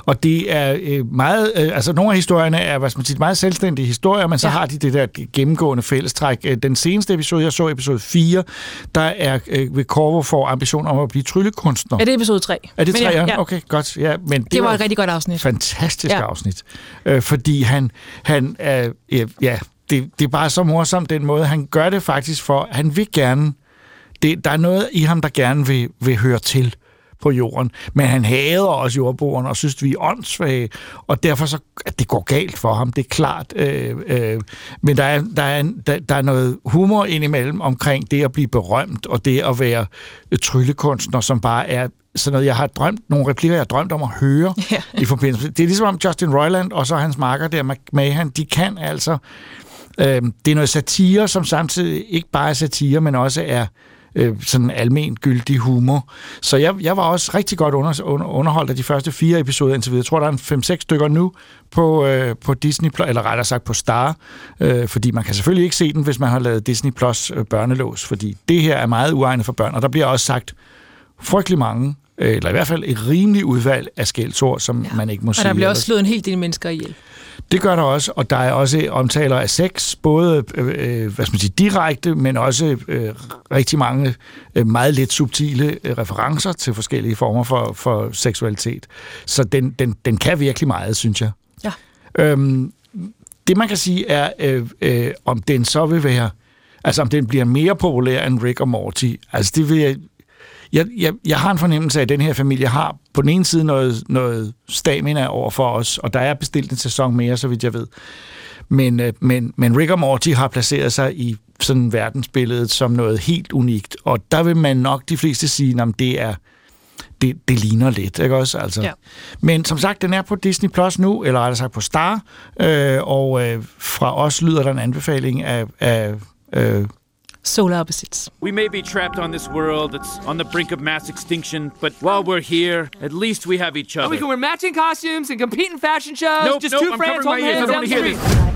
Og det er øh, meget, øh, altså nogle af historierne er, hvad skal man sige, meget selvstændige historier, men så Ja. har de det der gennemgående fællestræk. Øh, Den seneste episode, jeg så episode 4, der er øh, ved Corvo for ambition om at blive tryllekunstner. Ja, det er episode 3. Er det Men tre? ja, Ja. Okay, godt. Ja, men det, Det var et rigtig godt afsnit. Fantastisk Ja. afsnit. Øh, fordi han, han er, ja det, det er bare så morsomt den måde, han gør det faktisk for, han vil gerne, det, der er noget i ham, der gerne vil, vil høre til på jorden, men han hader også jordboerne og synes, vi er åndssvage, og derfor så, at det går galt for ham, det er klart. Øh, øh, men der er, der, er, der, der er noget humor indimellem omkring det at blive berømt, og det at være tryllekunstner, som bare er sådan noget, jeg har drømt, nogle replikker, jeg har drømt om at høre Ja. i forbindelse. Det er ligesom om Justin Roiland og så hans marker der, Mahan, de kan altså, øh, det er noget satire, som samtidig ikke bare er satire, men også er øh, sådan almen gyldig humor. Så jeg, jeg var også rigtig godt under, under, underholdt af de første fire episoder indtil videre. Jeg tror, der er en 5-6 stykker nu på, øh, på Disney+, Plus, eller rettere sagt på Star, øh, fordi man kan selvfølgelig ikke se den, hvis man har lavet Disney Plus øh, børnelås, fordi det her er meget uegnet for børn, og der bliver også sagt frygtelig mange, øh, eller i hvert fald et rimeligt udvalg af skældsord, som ja. man ikke må Og sige. der bliver også slået en hel del mennesker ihjel. Det gør der også, og der er også omtaler af sex, både øh, øh, hvad skal man sige, direkte, men også øh, rigtig mange øh, meget lidt subtile øh, referencer til forskellige former for, for seksualitet. Så den, den, den kan virkelig meget, synes jeg. Ja. Øhm, det man kan sige er, øh, øh, om den så vil være, altså om den bliver mere populær end Rick og Morty, altså det vil jeg, jeg, jeg, jeg har en fornemmelse af, at den her familie har på den ene side noget, noget stamina over for os, og der er bestilt en sæson mere, så vidt jeg ved. Men, øh, men, men Rick og Morty har placeret sig i sådan verdensbilledet som noget helt unikt, og der vil man nok de fleste sige, at det er det, det ligner lidt, ikke også? Altså. Ja. Men som sagt, den er på Disney Plus nu, eller rettere sagt på Star, øh, og øh, fra os lyder der en anbefaling af, af øh, Solar Opposites. We may be trapped on this world that's on the brink of mass extinction, but while we're here, at least we have each other. And we can wear matching costumes and compete in fashion shows. Nope, just nope, two I'm friends covering holding. I hands don't down the wanna hear street.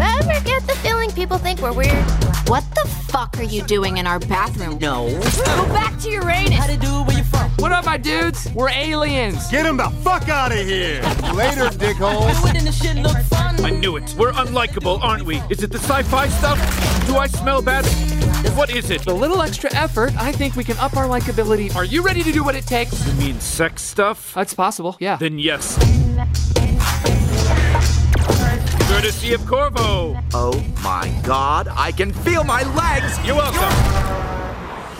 Ever get the feeling people think we're weird? What the fuck are you doing in our bathroom? No. Go back to Uranus. How to do? Where you from? What up, my dudes? We're aliens. Get him the fuck out of here. Later, dickholes. Wouldn't the shit look fun? I knew it. We're unlikable, aren't we? Is it the sci-fi stuff? Do I smell bad? What is it? With a little extra effort, I think we can up our likability. Are you ready to do what it takes? You mean sex stuff? That's possible, yeah. Then yes. Courtesy of Corvo. Oh my god, I can feel my legs! You're welcome.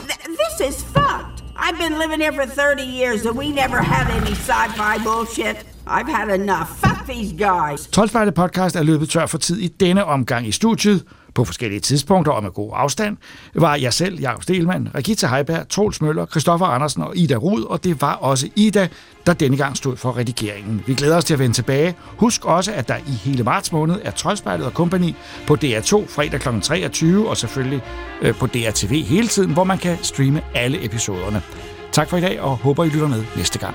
Th- this is fucked. I've been living here for 30 years and we never had any sci-fi bullshit. I've had enough. Fuck these guys. Troldspejlet podcast er løbet tør for tid i denne omgang i studiet. På forskellige tidspunkter og med god afstand var jeg selv, Jakob Stelmann, Regita Heiberg, Troels Møller, Christoffer Andersen og Ida Rud, og det var også Ida, der denne gang stod for redigeringen. Vi glæder os til at vende tilbage. Husk også, at der i hele marts måned er Troldspejlet og Company på DR2 fredag kl. 23, og selvfølgelig øh, på DRTV hele tiden, hvor man kan streame alle episoderne. Tak for i dag, og håber I lytter med næste gang.